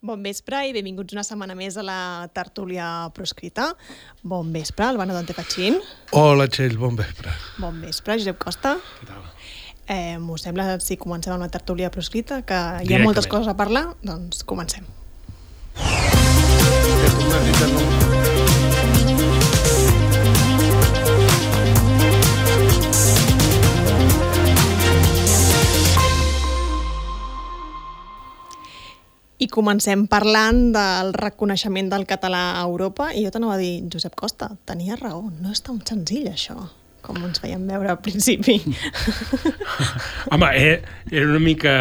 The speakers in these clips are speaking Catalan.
Bon vespre i benvinguts una setmana més a la tertúlia proscrita. Bon vespre, Albano Dante Fachin. Hola, Txell, bon vespre. Bon vespre, Josep Costa. Què tal? Eh, M'ho sembla si comencem amb la tertúlia proscrita, que hi ha moltes coses a parlar, doncs comencem. Una I comencem parlant del reconeixement del català a Europa, i jo t'anava a dir, Josep Costa, tenia raó, no és tan senzill això, com ens feien veure al principi. Home, eh, era una mica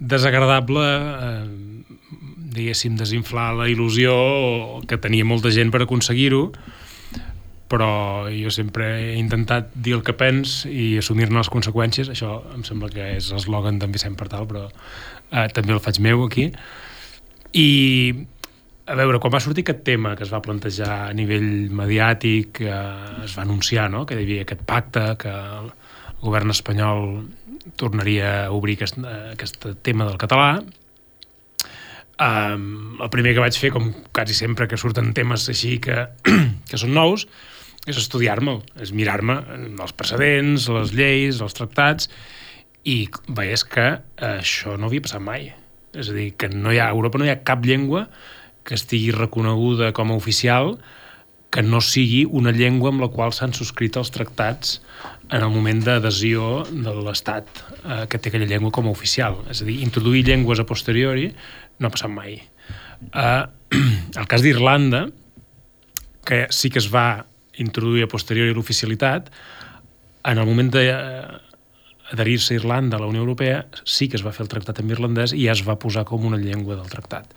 desagradable, eh, diguéssim, desinflar la il·lusió que tenia molta gent per aconseguir-ho, però jo sempre he intentat dir el que pens i assumir-ne les conseqüències. Això em sembla que és l'eslògan d'en Vicent Partal, però eh, també el faig meu aquí. I, a veure, quan va sortir aquest tema que es va plantejar a nivell mediàtic, eh, es va anunciar no? que hi havia aquest pacte, que el govern espanyol tornaria a obrir aquest, aquest tema del català, Um, el primer que vaig fer, com quasi sempre que surten temes així que, que són nous, és estudiar-me'l, és mirar-me els precedents, les lleis, els tractats, i veies que això no havia passat mai. És a dir, que no hi ha, a Europa no hi ha cap llengua que estigui reconeguda com a oficial que no sigui una llengua amb la qual s'han subscrit els tractats en el moment d'adhesió de l'Estat eh, que té aquella llengua com a oficial. És a dir, introduir llengües a posteriori no ha passat mai. Uh, el cas d'Irlanda, que sí que es va introduir a posteriori l'oficialitat, en el moment d'adherir-se a Irlanda a la Unió Europea, sí que es va fer el tractat en irlandès i ja es va posar com una llengua del tractat.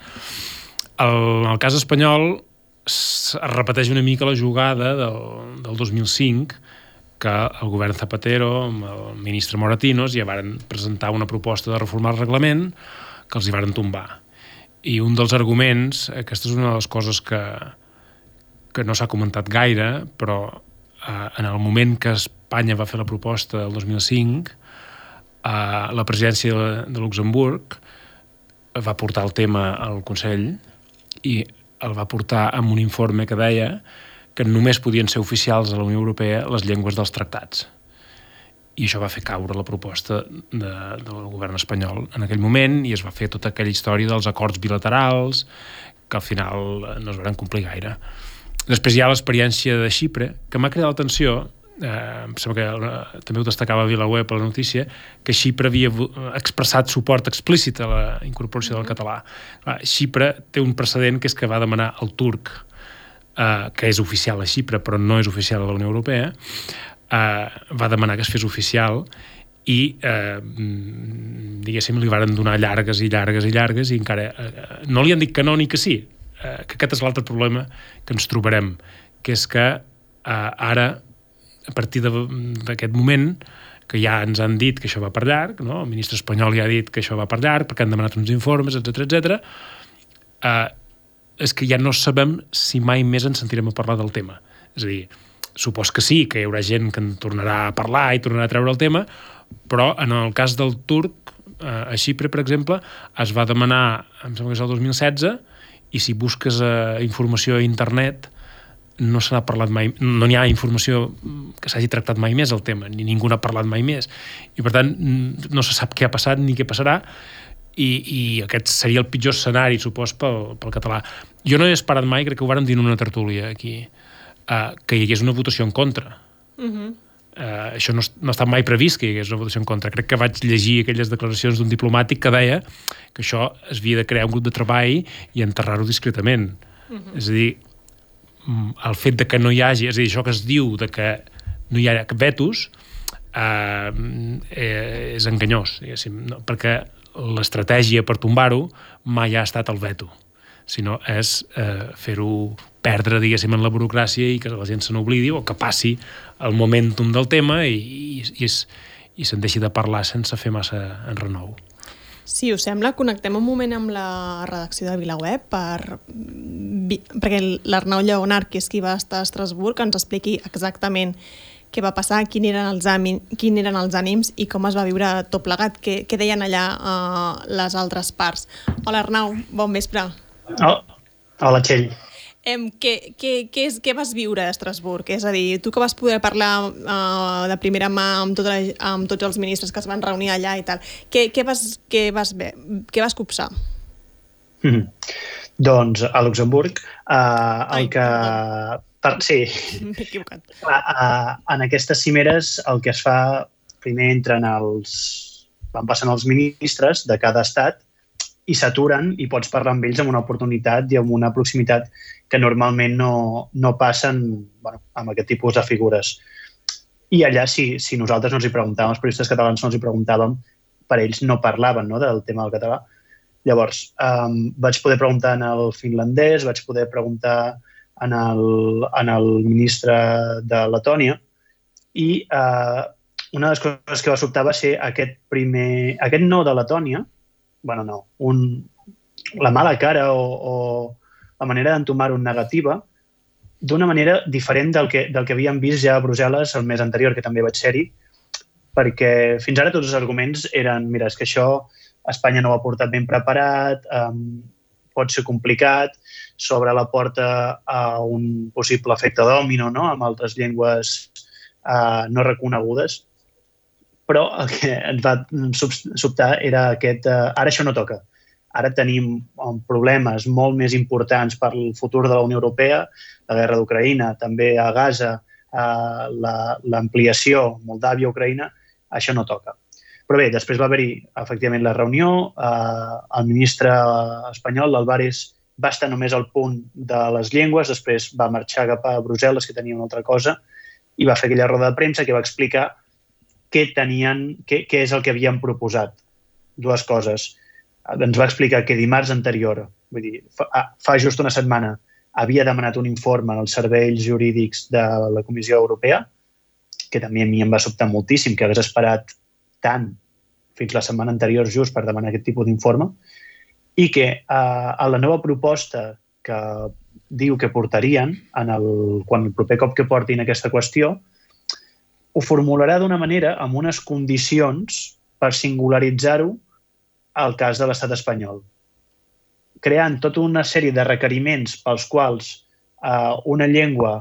El, en el cas espanyol es repeteix una mica la jugada del, del 2005 que el govern Zapatero amb el ministre Moratinos ja varen presentar una proposta de reformar el reglament que els hi varen tombar. I un dels arguments, aquesta és una de les coses que, que no s'ha comentat gaire, però eh, en el moment que Espanya va fer la proposta del 2005, eh, la presidència de Luxemburg va portar el tema al Consell i el va portar amb un informe que deia que només podien ser oficials a la Unió Europea les llengües dels tractats. I això va fer caure la proposta de, del govern espanyol en aquell moment i es va fer tota aquella història dels acords bilaterals que al final no es van complir gaire. Després hi ha l'experiència de Xipre, que m'ha cridat l'atenció, eh, em sembla que eh, també ho destacava a VilaWeb a la notícia, que Xipre havia expressat suport explícit a la incorporació del català. Clar, Xipre té un precedent que és que va demanar el turc eh, que és oficial a Xipre però no és oficial a la Unió Europea, eh, va demanar que es fes oficial i eh, diguéssim li varen donar llargues i llargues i llargues i encara eh, no li han dit que no ni que sí eh, que aquest és l'altre problema que ens trobarem que és que eh, ara a partir d'aquest moment que ja ens han dit que això va per llarg, no? el ministre espanyol ja ha dit que això va per llarg perquè han demanat uns informes, etc etc. eh, és que ja no sabem si mai més ens sentirem a parlar del tema. És a dir, supos que sí, que hi haurà gent que en tornarà a parlar i tornarà a treure el tema, però en el cas del turc, eh, a Xipre, per exemple, es va demanar, em sembla que és el 2016, i si busques eh, informació a internet no se n'ha parlat mai, no n'hi ha informació que s'hagi tractat mai més el tema, ni ningú n'ha parlat mai més. I per tant, no se sap què ha passat ni què passarà, i, i aquest seria el pitjor escenari, supos, pel, pel català. Jo no he esperat mai, crec que ho vàrem dir en una tertúlia aquí, uh, que hi hagués una votació en contra. Uh -huh. uh, això no, no està mai previst que hi hagués una votació en contra. Crec que vaig llegir aquelles declaracions d'un diplomàtic que deia que això es havia de crear un grup de treball i enterrar-ho discretament. Uh -huh. És a dir, el fet de que no hi hagi, és a dir, això que es diu de que no hi ha vetos, eh, eh, és enganyós, no? perquè l'estratègia per tombar-ho mai ha estat el veto, sinó és eh, fer-ho perdre, diguéssim, en la burocràcia i que la gent se n'oblidi o que passi el momentum del tema i, i, i, i se'n deixi de parlar sense fer massa en renou. Si us sembla, connectem un moment amb la redacció de VilaWeb per... perquè l'Arnau Lleonard, que és qui va estar a Estrasburg, ens expliqui exactament què va passar, quin eren els, ànim, quin eren els ànims i com es va viure tot plegat, què, què deien allà uh, les altres parts. Hola Arnau, bon vespre. Oh, hola Txell. Em, què, què, què, és, què vas viure a Estrasburg? És a dir, tu que vas poder parlar uh, de primera mà amb, tota la, amb tots els ministres que es van reunir allà i tal, què, què, vas, què, vas, ver, què vas copsar? Mm -hmm. Doncs a Luxemburg uh, el Ai, que... Per, sí, M'he equivocat. uh, uh, en aquestes cimeres el que es fa, primer entren els... van passant els ministres de cada estat i s'aturen i pots parlar amb ells amb una oportunitat i amb una proximitat que normalment no, no passen bueno, amb aquest tipus de figures. I allà, si, si nosaltres no els hi preguntàvem, els periodistes catalans no els hi preguntàvem, per ells no parlaven no, del tema del català. Llavors, um, vaig poder preguntar en el finlandès, vaig poder preguntar en el, en el ministre de Letònia i uh, una de les coses que va sobtar va ser aquest primer... Aquest no de Letònia, bueno, no, un, la mala cara o, o la manera d'entomar-ho negativa d'una manera diferent del que, del que havíem vist ja a Brussel·les el mes anterior, que també vaig ser-hi, perquè fins ara tots els arguments eren, mira, és que això Espanya no ho ha portat ben preparat, um, pot ser complicat, s'obre la porta a un possible efecte dòmino no? amb altres llengües uh, no reconegudes. Però el que ens va sobtar era aquest... Uh, ara això no toca. Ara tenim um, problemes molt més importants per al futur de la Unió Europea, la guerra d'Ucraïna, també a Gaza, uh, l'ampliació Moldàvia-Ucraïna, això no toca. Però bé, després va haver-hi efectivament la reunió, eh, el ministre espanyol, l'Alvarez, va estar només al punt de les llengües, després va marxar cap a Brussel·les, que tenia una altra cosa, i va fer aquella roda de premsa que va explicar què tenien, què, què és el que havien proposat. Dues coses. Ens va explicar que dimarts anterior, vull dir, fa, fa just una setmana, havia demanat un informe als serveis jurídics de la Comissió Europea, que també a mi em va sobtar moltíssim, que hagués esperat tant fins la setmana anterior just per demanar aquest tipus d'informe, i que eh, a la nova proposta que diu que portarien en el, quan el proper cop que portin aquesta qüestió, ho formularà d'una manera amb unes condicions per singularitzar-ho al cas de l'estat espanyol, creant tota una sèrie de requeriments pels quals eh, una llengua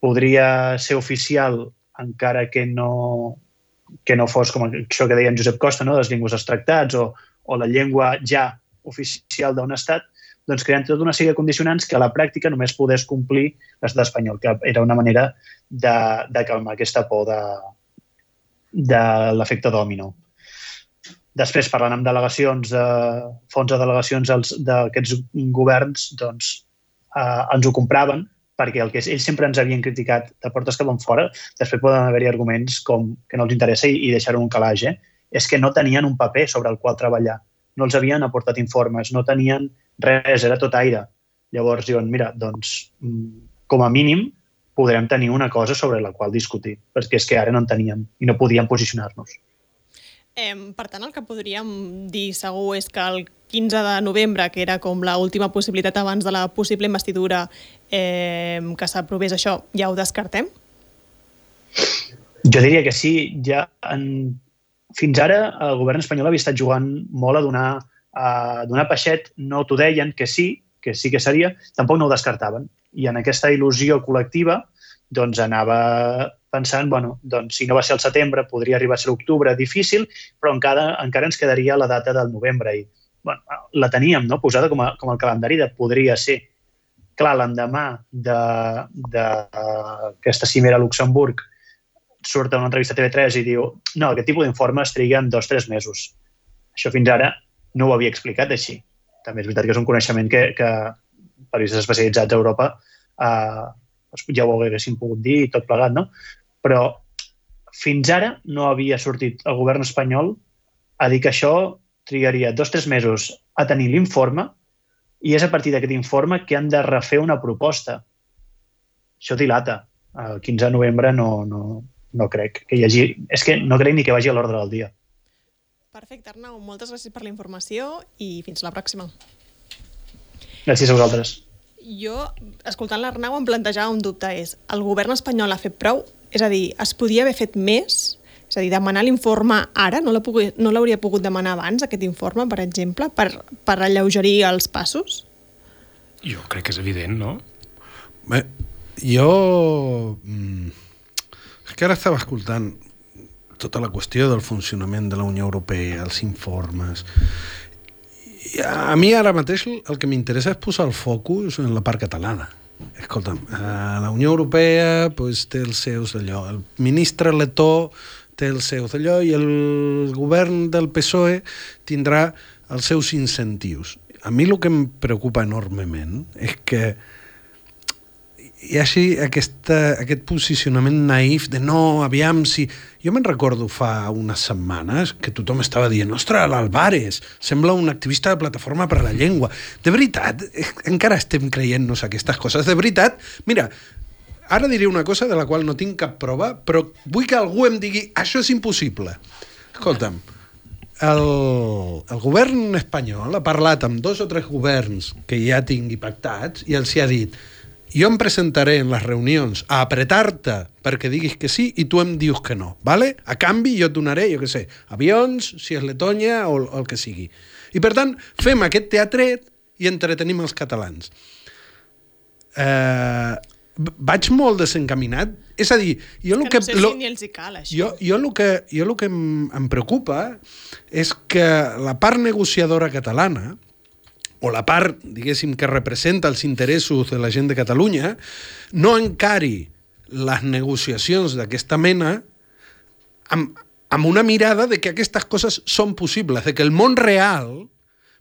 podria ser oficial encara que no, que no fos com això que deia en Josep Costa, no? les llengües extractats o, o la llengua ja oficial d'un estat, doncs creant tota una sèrie de condicionants que a la pràctica només podés complir l'estat espanyol, que era una manera de, de calmar aquesta por de, de l'efecte dòmino. Després, parlant amb delegacions, de, fons de delegacions d'aquests governs, doncs eh, ens ho compraven perquè el que ells sempre ens havien criticat de portes que van fora, després poden haver-hi arguments com que no els interessa i, i deixar-ho un calaix, eh? és que no tenien un paper sobre el qual treballar. No els havien aportat informes, no tenien res, era tot aire. Llavors diuen, mira, doncs, com a mínim podrem tenir una cosa sobre la qual discutir, perquè és que ara no en teníem i no podíem posicionar-nos. Eh, per tant, el que podríem dir segur és que el 15 de novembre, que era com la última possibilitat abans de la possible investidura eh, que s'aprovés això, ja ho descartem? Jo diria que sí. Ja en... Fins ara el govern espanyol havia estat jugant molt a donar, a donar peixet. No t'ho deien, que sí, que sí que seria, tampoc no ho descartaven. I en aquesta il·lusió col·lectiva doncs anava pensant, bueno, doncs si no va ser el setembre, podria arribar a ser l'octubre, difícil, però encara, encara ens quedaria la data del novembre. I bueno, la teníem no? posada com a, com el calendari de podria ser. Clar, l'endemà d'aquesta cimera a Luxemburg surt en una entrevista a TV3 i diu no, aquest tipus d'informes triguen dos o tres mesos. Això fins ara no ho havia explicat així. També és veritat que és un coneixement que, que periodistes especialitzats a Europa eh, ja ho haguessin pogut dir i tot plegat, no? Però fins ara no havia sortit el govern espanyol a dir que això trigaria dos o tres mesos a tenir l'informe i és a partir d'aquest informe que han de refer una proposta. Això dilata. El 15 de novembre no, no, no crec que hi hagi... És que no crec ni que vagi a l'ordre del dia. Perfecte, Arnau. Moltes gràcies per la informació i fins la pròxima. Gràcies a vosaltres. Jo, escoltant l'Arnau, em plantejava un dubte. És, el govern espanyol ha fet prou? És a dir, es podia haver fet més? És a dir, demanar l'informe ara, no l'hauria no pogut demanar abans, aquest informe, per exemple, per, per alleugerir els passos? Jo crec que és evident, no? Bé, jo... Mm, que ara estava escoltant tota la qüestió del funcionament de la Unió Europea, els informes... I a mi ara mateix el que m'interessa és posar el focus en la part catalana. Escolta'm, eh, la Unió Europea pues, té els seus d'allò. El ministre letó té els seus d'allò i el govern del PSOE tindrà els seus incentius. A mi el que em preocupa enormement és que hi hagi aquesta, aquest posicionament naïf de no, aviam si... Jo me'n recordo fa unes setmanes que tothom estava dient ostres, l'Alvarez sembla un activista de Plataforma per la Llengua. De veritat, encara estem creient-nos aquestes coses. De veritat, mira, Ara diré una cosa de la qual no tinc cap prova, però vull que algú em digui això és impossible. Escolta'm, el, el govern espanyol ha parlat amb dos o tres governs que ja tingui pactats i els hi ha dit jo em presentaré en les reunions a apretar-te perquè diguis que sí i tu em dius que no, ¿vale? A canvi jo et donaré, jo què sé, avions, si és Letònia o, el que sigui. I per tant, fem aquest teatret i entretenim els catalans. Eh, vaig molt desencaminat. És a dir, jo el que, que... no sé lo, si ni els hi cal, això. jo, jo el que, jo el que em, em preocupa és que la part negociadora catalana, o la part, diguéssim, que representa els interessos de la gent de Catalunya, no encari les negociacions d'aquesta mena amb, amb una mirada de que aquestes coses són possibles, de que el món real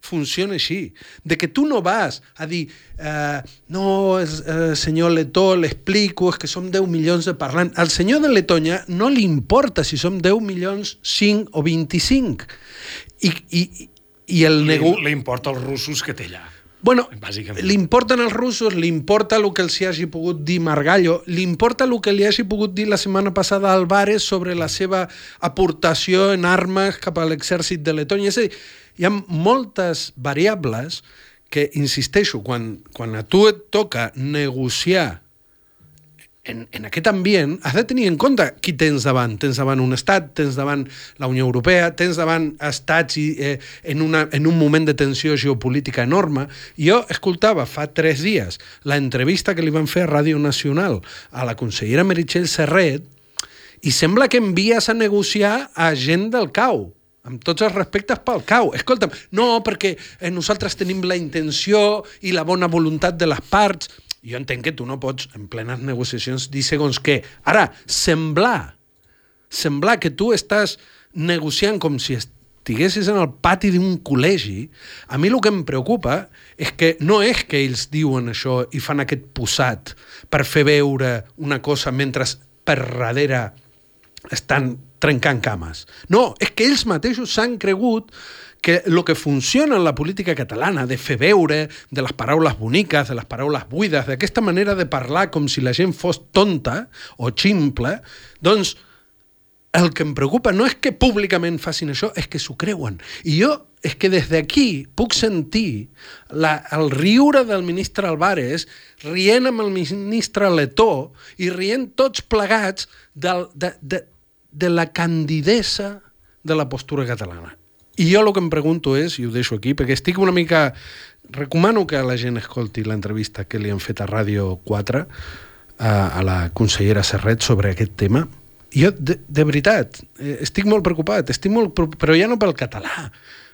funciona així. De que tu no vas a dir eh, no, eh, senyor Letó, l'explico, és que som 10 milions de parlants. Al senyor de Letonya no li importa si som 10 milions, 5 o 25. I, i, i el nego... Li, li importa els russos que té allà. Bueno, li importen els russos, li importa el que els hi hagi pogut dir Margallo, li importa el que li hagi pogut dir la setmana passada a Álvarez sobre la seva aportació en armes cap a l'exèrcit de Letònia. És a dir, hi ha moltes variables que, insisteixo, quan, quan a tu et toca negociar en, en aquest ambient, has de tenir en compte qui tens davant. Tens davant un estat, tens davant la Unió Europea, tens davant estats i, eh, en, una, en un moment de tensió geopolítica enorme. Jo escoltava fa tres dies la entrevista que li van fer a Ràdio Nacional a la consellera Meritxell Serret i sembla que envies a negociar a gent del CAU amb tots els respectes pel cau. Escolta'm, no, perquè eh, nosaltres tenim la intenció i la bona voluntat de les parts. Jo entenc que tu no pots, en plenes negociacions, dir segons què. Ara, semblar, semblar que tu estàs negociant com si estiguessis en el pati d'un col·legi, a mi el que em preocupa és que no és que ells diuen això i fan aquest posat per fer veure una cosa mentre per darrere estan trencant cames. No, és que ells mateixos s'han cregut que el que funciona en la política catalana, de fer veure, de les paraules boniques, de les paraules buides, d'aquesta manera de parlar com si la gent fos tonta o ximple, doncs el que em preocupa no és que públicament facin això, és que s'ho creuen. I jo és que des d'aquí puc sentir la, el riure del ministre Álvarez rient amb el ministre Letó i rient tots plegats del, de, de, de la candidesa de la postura catalana. I jo el que em pregunto és, i ho deixo aquí, perquè estic una mica... Recomano que la gent escolti l'entrevista que li han fet a Ràdio 4 a, a la consellera Serret sobre aquest tema. Jo, de, de veritat, eh, estic molt preocupat, estic molt, però ja no pel català,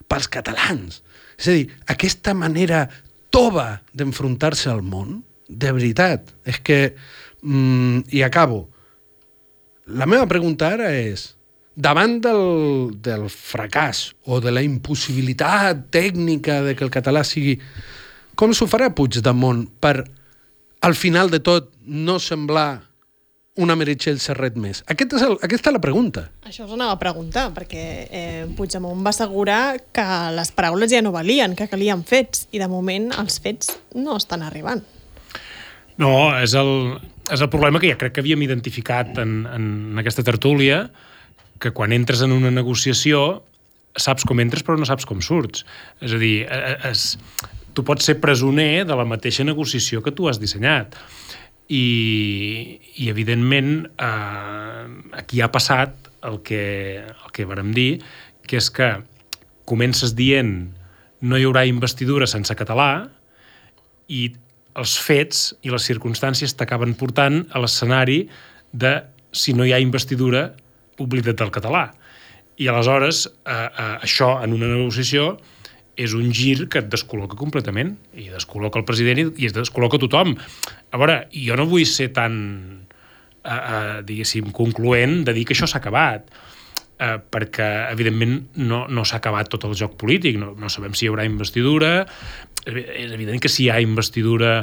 pels catalans. És a dir, aquesta manera tova d'enfrontar-se al món, de veritat, és que... Mm, I acabo la meva pregunta ara és, davant del, del fracàs o de la impossibilitat tècnica de que el català sigui... Com s'ho farà Puigdemont per, al final de tot, no semblar una Meritxell Serret més? Aquest és el, aquesta és la pregunta. Això us anava a preguntar, perquè eh, Puigdemont va assegurar que les paraules ja no valien, que calien fets, i de moment els fets no estan arribant. No, és el, és el problema que ja crec que havíem identificat en, en aquesta tertúlia, que quan entres en una negociació saps com entres però no saps com surts. És a dir, és, tu pots ser presoner de la mateixa negociació que tu has dissenyat. i, i evidentment, eh, aquí ha passat el que, el que vàrem dir, que és que comences dient no hi haurà investidura sense català i els fets i les circumstàncies t'acaben portant a l'escenari de si no hi ha investidura, oblida't del català. I aleshores, eh, eh, això en una negociació és un gir que et descol·loca completament i descol·loca el president i, es descol·loca tothom. A veure, jo no vull ser tan, eh, eh, diguéssim, concloent de dir que això s'ha acabat, eh, perquè, evidentment, no, no s'ha acabat tot el joc polític, no, no sabem si hi haurà investidura, és evident que si hi ha investidura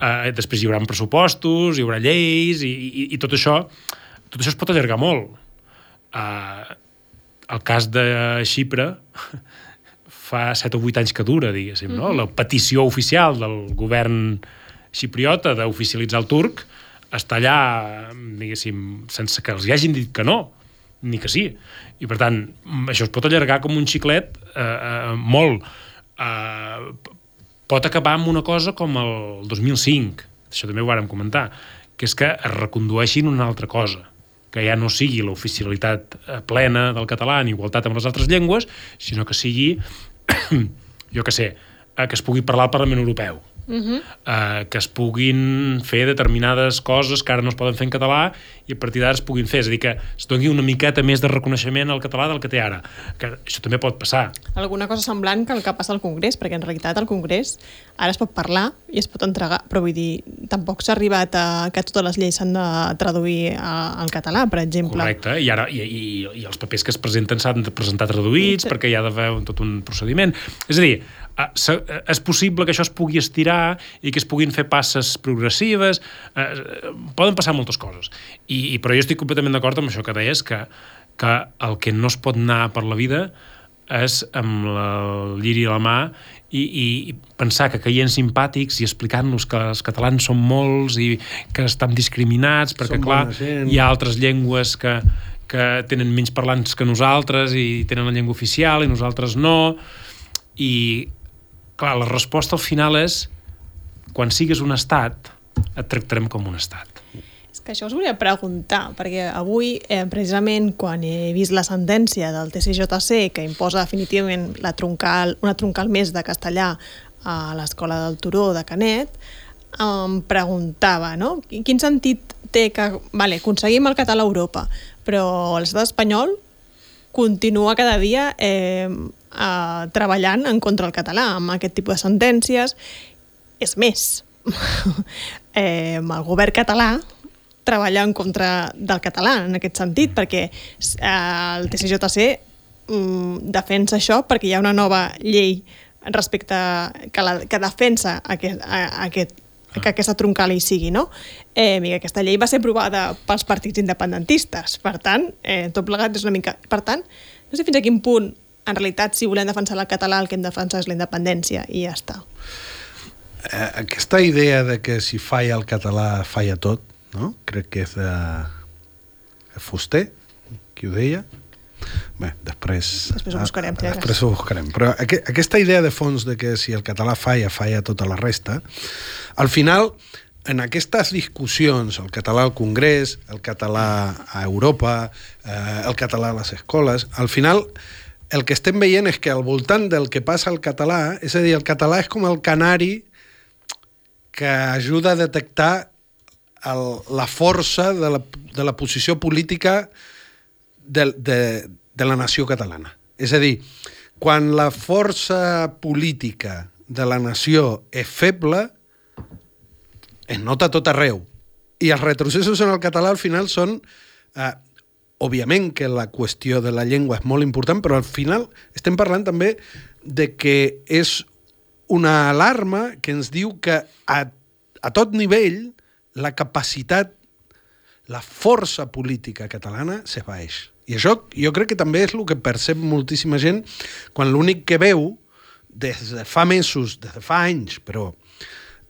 eh, després hi haurà pressupostos, hi haurà lleis i, i, i tot això tot això es pot allargar molt. Eh, el cas de Xipre fa 7 o 8 anys que dura, diguéssim, no? Mm -hmm. La petició oficial del govern xipriota d'oficialitzar el turc està allà, diguéssim, sense que els hi hagin dit que no, ni que sí. I, per tant, això es pot allargar com un xiclet eh, eh, molt. Eh, pot acabar amb una cosa com el 2005, això també ho vàrem comentar, que és que es recondueixin una altra cosa que ja no sigui l'oficialitat eh, plena del català en igualtat amb les altres llengües, sinó que sigui jo que sé, eh, que es pugui parlar al Parlament Europeu, uh -huh. eh, que es puguin fer determinades coses que ara no es poden fer en català i a partir d'ara es puguin fer. És a dir, que es doni una miqueta més de reconeixement al català del que té ara. Que això també pot passar. Alguna cosa semblant que el que passa al Congrés, perquè en realitat al Congrés ara es pot parlar i es pot entregar, però vull dir, tampoc s'ha arribat a que totes les lleis s'han de traduir al català, per exemple. Correcte, i ara i, i, i els papers que es presenten s'han de presentar traduïts sí. perquè hi ha d'haver tot un procediment. És a dir, és possible que això es pugui estirar i que es puguin fer passes progressives, poden passar moltes coses. I, i, però jo estic completament d'acord amb això que deies, que, que el que no es pot anar per la vida és amb la, el lliri a la mà i, i, i pensar que caient simpàtics i explicant-nos que els catalans són molts i que estan discriminats perquè, som clar, hi ha altres llengües que, que tenen menys parlants que nosaltres i tenen la llengua oficial i nosaltres no i clar, la resposta al final és quan sigues un estat, et tractarem com un estat. És que això us volia preguntar, perquè avui, eh, precisament, quan he vist la sentència del TCJC que imposa definitivament la troncal, una troncal més de castellà a l'Escola del Turó de Canet, em preguntava, no? Quin sentit té que, vale, aconseguim el català a Europa, però l'estat espanyol continua cada dia eh, eh, treballant en contra del català, amb aquest tipus de sentències. És més, eh, el govern català treballa en contra del català en aquest sentit, perquè eh, el TCJC mm, defensa això perquè hi ha una nova llei respecte que, la, que defensa aquest, a, aquest, que aquesta troncal hi sigui, no? Eh, mira, aquesta llei va ser aprovada pels partits independentistes, per tant, eh, tot plegat és una mica... Per tant, no sé fins a quin punt en realitat, si volem defensar el català, el que hem de defensar és la independència i ja està. Eh, aquesta idea de que si falla el català falla tot, no? crec que és de Fuster, qui ho deia. Bé, després... Després ho buscarem. Ah, després ho buscarem. Però aqu aquesta idea de fons de que si el català falla, falla tota la resta, al final, en aquestes discussions, el català al Congrés, el català a Europa, eh, el català a les escoles, al final el que estem veient és que al voltant del que passa al català, és a dir, el català és com el canari que ajuda a detectar el, la força de la, de la posició política de, de, de la nació catalana. És a dir, quan la força política de la nació és feble, es nota tot arreu. I els retrocessos en el català al final són eh, òbviament que la qüestió de la llengua és molt important, però al final estem parlant també de que és una alarma que ens diu que a, a tot nivell la capacitat, la força política catalana s'evaeix. I això jo crec que també és el que percep moltíssima gent quan l'únic que veu des de fa mesos, des de fa anys, però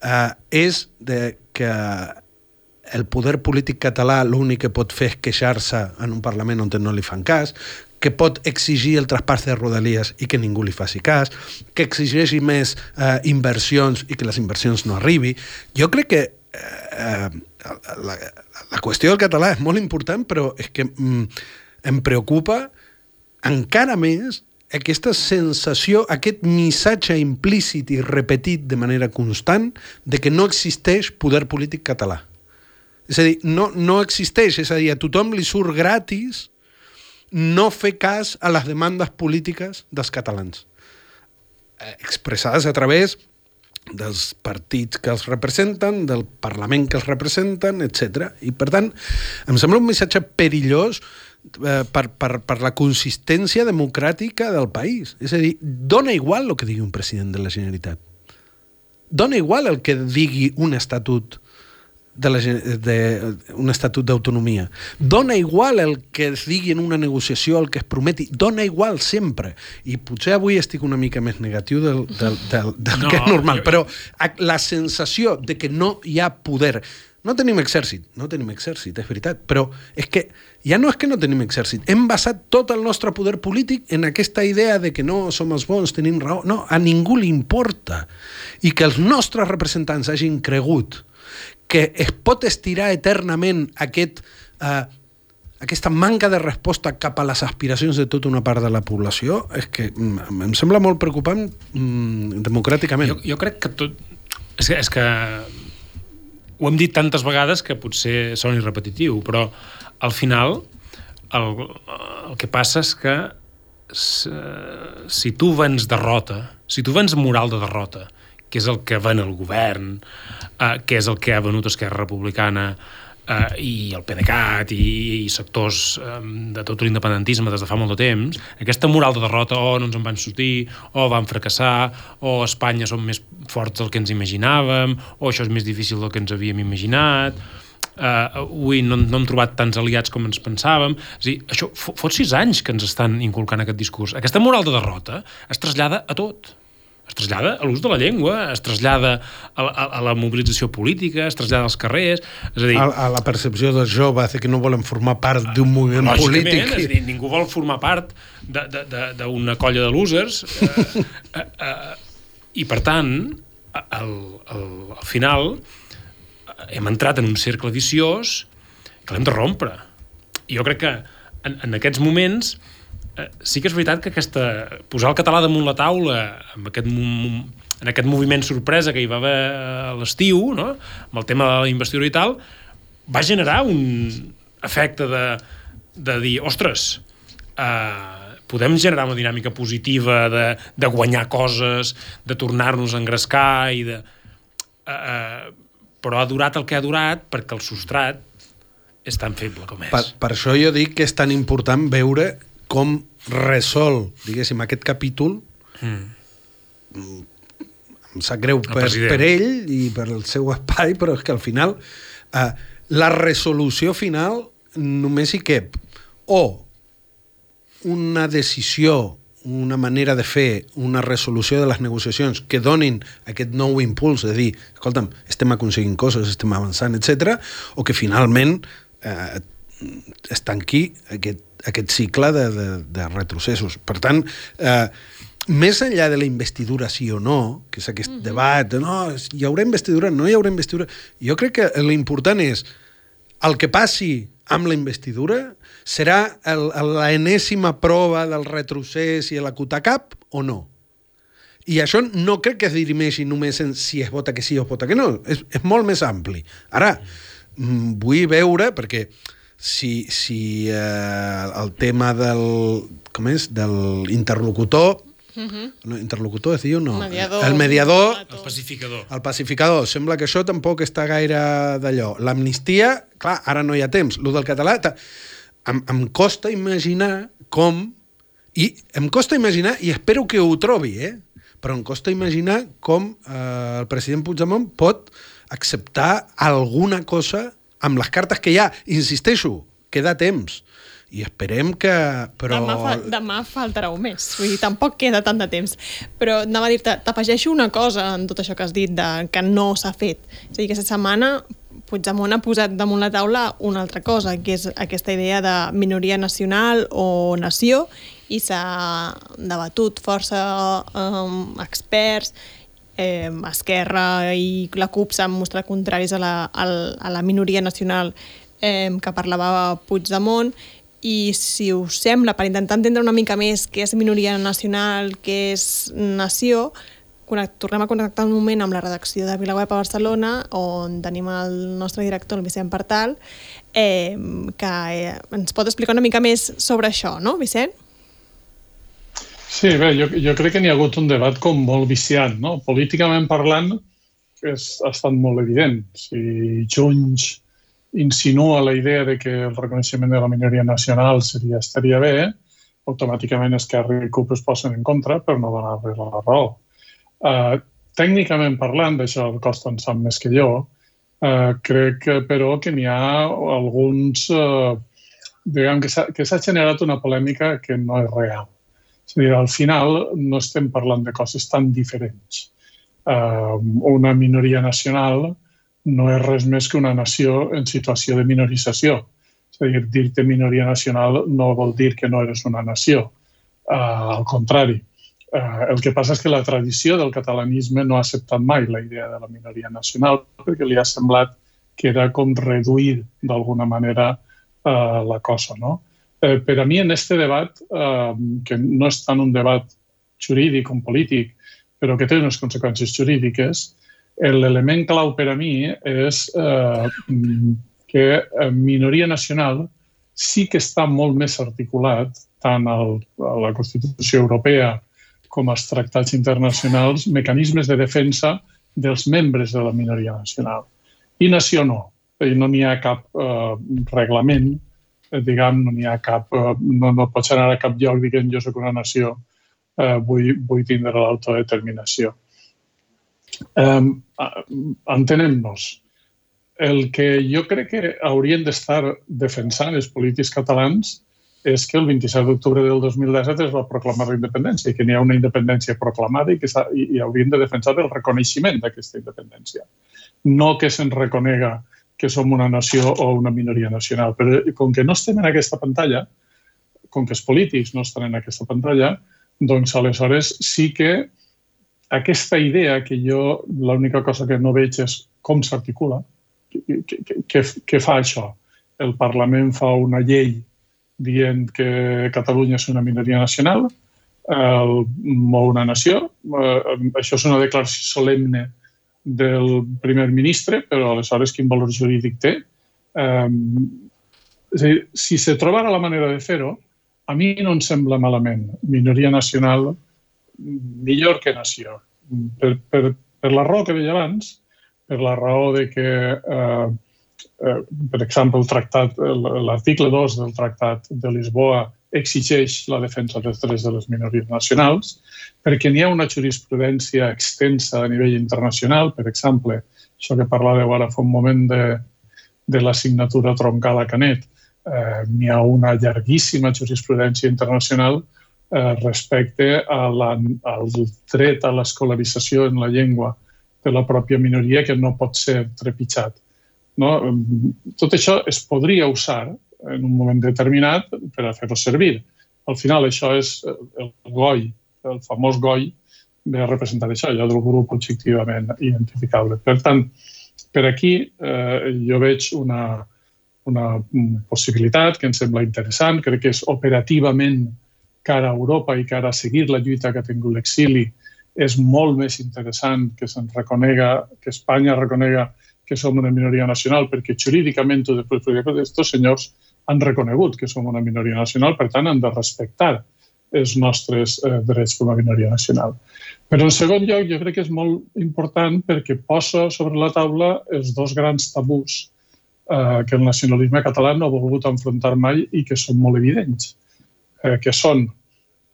eh, és de que el poder polític català l'únic que pot fer és queixar-se en un Parlament on no li fan cas, que pot exigir el traspàs de rodalies i que ningú li faci cas, que exigeixi més eh, inversions i que les inversions no arribi. Jo crec que eh, la, la qüestió del català és molt important, però és que mm, em preocupa encara més aquesta sensació, aquest missatge implícit i repetit de manera constant de que no existeix poder polític català. És a dir, no, no existeix, és a dir, a tothom li surt gratis no fer cas a les demandes polítiques dels catalans, eh, expressades a través dels partits que els representen, del Parlament que els representen, etc. I, per tant, em sembla un missatge perillós eh, per, per, per la consistència democràtica del país. És a dir, dona igual el que digui un president de la Generalitat. Dona igual el que digui un estatut de, la, de un estatut d'autonomia. Dona igual el que es digui en una negociació, el que es prometi, dona igual sempre. I potser avui estic una mica més negatiu del, del, del, del no, que és normal, però la sensació de que no hi ha poder no tenim exèrcit, no tenim exèrcit, és veritat, però és que ja no és que no tenim exèrcit, hem basat tot el nostre poder polític en aquesta idea de que no som els bons, tenim raó. No, a ningú li importa. I que els nostres representants hagin cregut que es pot estirar eternament aquest, eh, aquesta manca de resposta cap a les aspiracions de tota una part de la població és que em sembla molt preocupant mm, democràticament. Jo, jo crec que tot... És que, és que ho hem dit tantes vegades que potser soni repetitiu, però al final el, el que passa és que si tu vens derrota, si tu vens moral de derrota, que és el que ven el govern, eh, que és el que ha venut Esquerra Republicana eh, i el PDeCAT i, i sectors eh, de tot l'independentisme des de fa molt de temps, aquesta moral de derrota, oh, no ens en van sortir, o oh, van fracassar, o oh, Espanya som més forts del que ens imaginàvem, o oh, això és més difícil del que ens havíem imaginat, uh, ui, no, no hem trobat tants aliats com ens pensàvem. És dir, això fot sis anys que ens estan inculcant aquest discurs. Aquesta moral de derrota es trasllada a tot es trasllada a l'ús de la llengua, es trasllada a, a, a la mobilització política, es trasllada als carrers... És a, dir, a, a la percepció dels joves que no volen formar part d'un moviment polític. És a dir, ningú vol formar part d'una colla de losers eh, eh, eh, i, per tant, al, al, al final hem entrat en un cercle viciós que l'hem de rompre. I jo crec que en, en aquests moments Eh, sí que és veritat que aquesta, posar el català damunt la taula amb aquest, en aquest moviment sorpresa que hi va haver a l'estiu, no? amb el tema de la investidura i tal, va generar un efecte de, de dir, ostres, eh, podem generar una dinàmica positiva de, de guanyar coses, de tornar-nos a engrescar i de... Eh, eh, però ha durat el que ha durat perquè el substrat és tan feble com és. Per, per això jo dic que és tan important veure com resol, diguéssim, aquest capítol mm. em sap greu per, per ell i per el seu espai, però és que al final eh, la resolució final només hi cap o una decisió una manera de fer una resolució de les negociacions que donin aquest nou impuls de dir, escolta'm, estem aconseguint coses, estem avançant, etc, o que finalment eh, es tanqui aquest aquest cicle de, de, de retrocessos. Per tant, eh, més enllà de la investidura sí o no, que és aquest mm -hmm. debat, de, no, hi haurà investidura, no hi haurà investidura, jo crec que l'important és el que passi amb la investidura serà l'enèsima prova del retrocés i la cap o no. I això no crec que es dirimeixi només en si es vota que sí o es vota que no. És, és molt més ampli. Ara, mm, vull veure, perquè si, si eh, el tema del... com és? Del interlocutor Uh mhm. -huh. no, interlocutor es diu, no. Mediador, el mediador... El pacificador. El pacificador. Sembla que això tampoc està gaire d'allò. L'amnistia, clar, ara no hi ha temps. Lo del català... Em, em costa imaginar com... I em costa imaginar, i espero que ho trobi, eh? però em costa imaginar com eh, el president Puigdemont pot acceptar alguna cosa amb les cartes que hi ha, insisteixo, queda temps i esperem que... Però... Demà, fa, demà faltarà un mes, vull dir, tampoc queda tant de temps. Però anava a dir-te, t'afegeixo una cosa en tot això que has dit, de, que no s'ha fet. És a dir, aquesta setmana Puigdemont ha posat damunt la taula una altra cosa, que és aquesta idea de minoria nacional o nació, i s'ha debatut força um, experts eh, Esquerra i la CUP s'han mostrat contraris a la, a, la minoria nacional eh, que parlava Puigdemont i si us sembla, per intentar entendre una mica més què és minoria nacional, què és nació, tornem a connectar un moment amb la redacció de Vilaweb a Barcelona, on tenim el nostre director, el Vicent Partal, eh, que ens pot explicar una mica més sobre això, no, Vicent? Sí, bé, jo, jo crec que n'hi ha hagut un debat com molt viciant, no? Políticament parlant, és, ha estat molt evident. Si Junts insinua la idea de que el reconeixement de la minoria nacional seria, estaria bé, automàticament Esquerra i CUP es posen en contra per no donar-li la raó. Uh, tècnicament parlant, d'això el Costa en sap més que jo, uh, crec que, però que n'hi ha alguns... Uh, diguem que s'ha generat una polèmica que no és real. És a dir, al final no estem parlant de coses tan diferents. Uh, una minoria nacional no és res més que una nació en situació de minorització. És a dir, dir-te minoria nacional no vol dir que no eres una nació. Uh, al contrari, uh, el que passa és que la tradició del catalanisme no ha acceptat mai la idea de la minoria nacional perquè li ha semblat que era com reduir d'alguna manera uh, la cosa. No? Eh, per a mi, en aquest debat, uh, que no és tant un debat jurídic com polític, però que té unes conseqüències jurídiques, l'element clau per a mi és eh, que eh, minoria nacional sí que està molt més articulat tant al, a la Constitució Europea com als tractats internacionals, mecanismes de defensa dels membres de la minoria nacional. I nació no. No n'hi ha cap eh, reglament, eh, diguem, no n'hi ha cap... Eh, no, no pots anar a cap lloc dient jo sóc una nació, eh, vull, vull tindre l'autodeterminació. Um, Entenem-nos. El que jo crec que haurien d'estar defensant els polítics catalans és que el 27 d'octubre del 2017 es va proclamar la independència que n'hi ha una independència proclamada i que i, i haurien de defensar el reconeixement d'aquesta independència. No que se'n reconega que som una nació o una minoria nacional. Però com que no estem en aquesta pantalla, com que els polítics no estan en aquesta pantalla, doncs aleshores sí que aquesta idea que jo l'única cosa que no veig és com s'articula, què fa això? El Parlament fa una llei dient que Catalunya és una minoria nacional, el, o una nació. Eh, això és una declaració solemne del primer ministre, però aleshores quin valor jurídic té? Eh, és dir, si se trobara la manera de fer-ho, a mi no em sembla malament. Minoria nacional millor que nació. Per, per, per la raó que deia abans, per la raó de que, eh, eh, per exemple, el tractat, l'article 2 del Tractat de Lisboa exigeix la defensa dels drets de les minories nacionals, perquè n'hi ha una jurisprudència extensa a nivell internacional, per exemple, això que parlàveu ara fa un moment de, de la signatura troncal a Canet, eh, n'hi ha una llarguíssima jurisprudència internacional eh, respecte a la, al dret a l'escolarització en la llengua de la pròpia minoria que no pot ser trepitjat. No? Tot això es podria usar en un moment determinat per a fer-ho servir. Al final això és el GOI, el famós GOI, ve a representar això, allò del grup objectivament identificable. Per tant, per aquí eh, jo veig una, una possibilitat que em sembla interessant, crec que és operativament cara a Europa i cara a seguir la lluita que ha tingut l'exili és molt més interessant que se'n reconega, que Espanya reconega que som una minoria nacional, perquè jurídicament tu després aquests senyors han reconegut que som una minoria nacional, per tant han de respectar els nostres eh, drets com a minoria nacional. Però en segon lloc jo crec que és molt important perquè posa sobre la taula els dos grans tabús eh, que el nacionalisme català no ha volgut enfrontar mai i que són molt evidents, eh, que són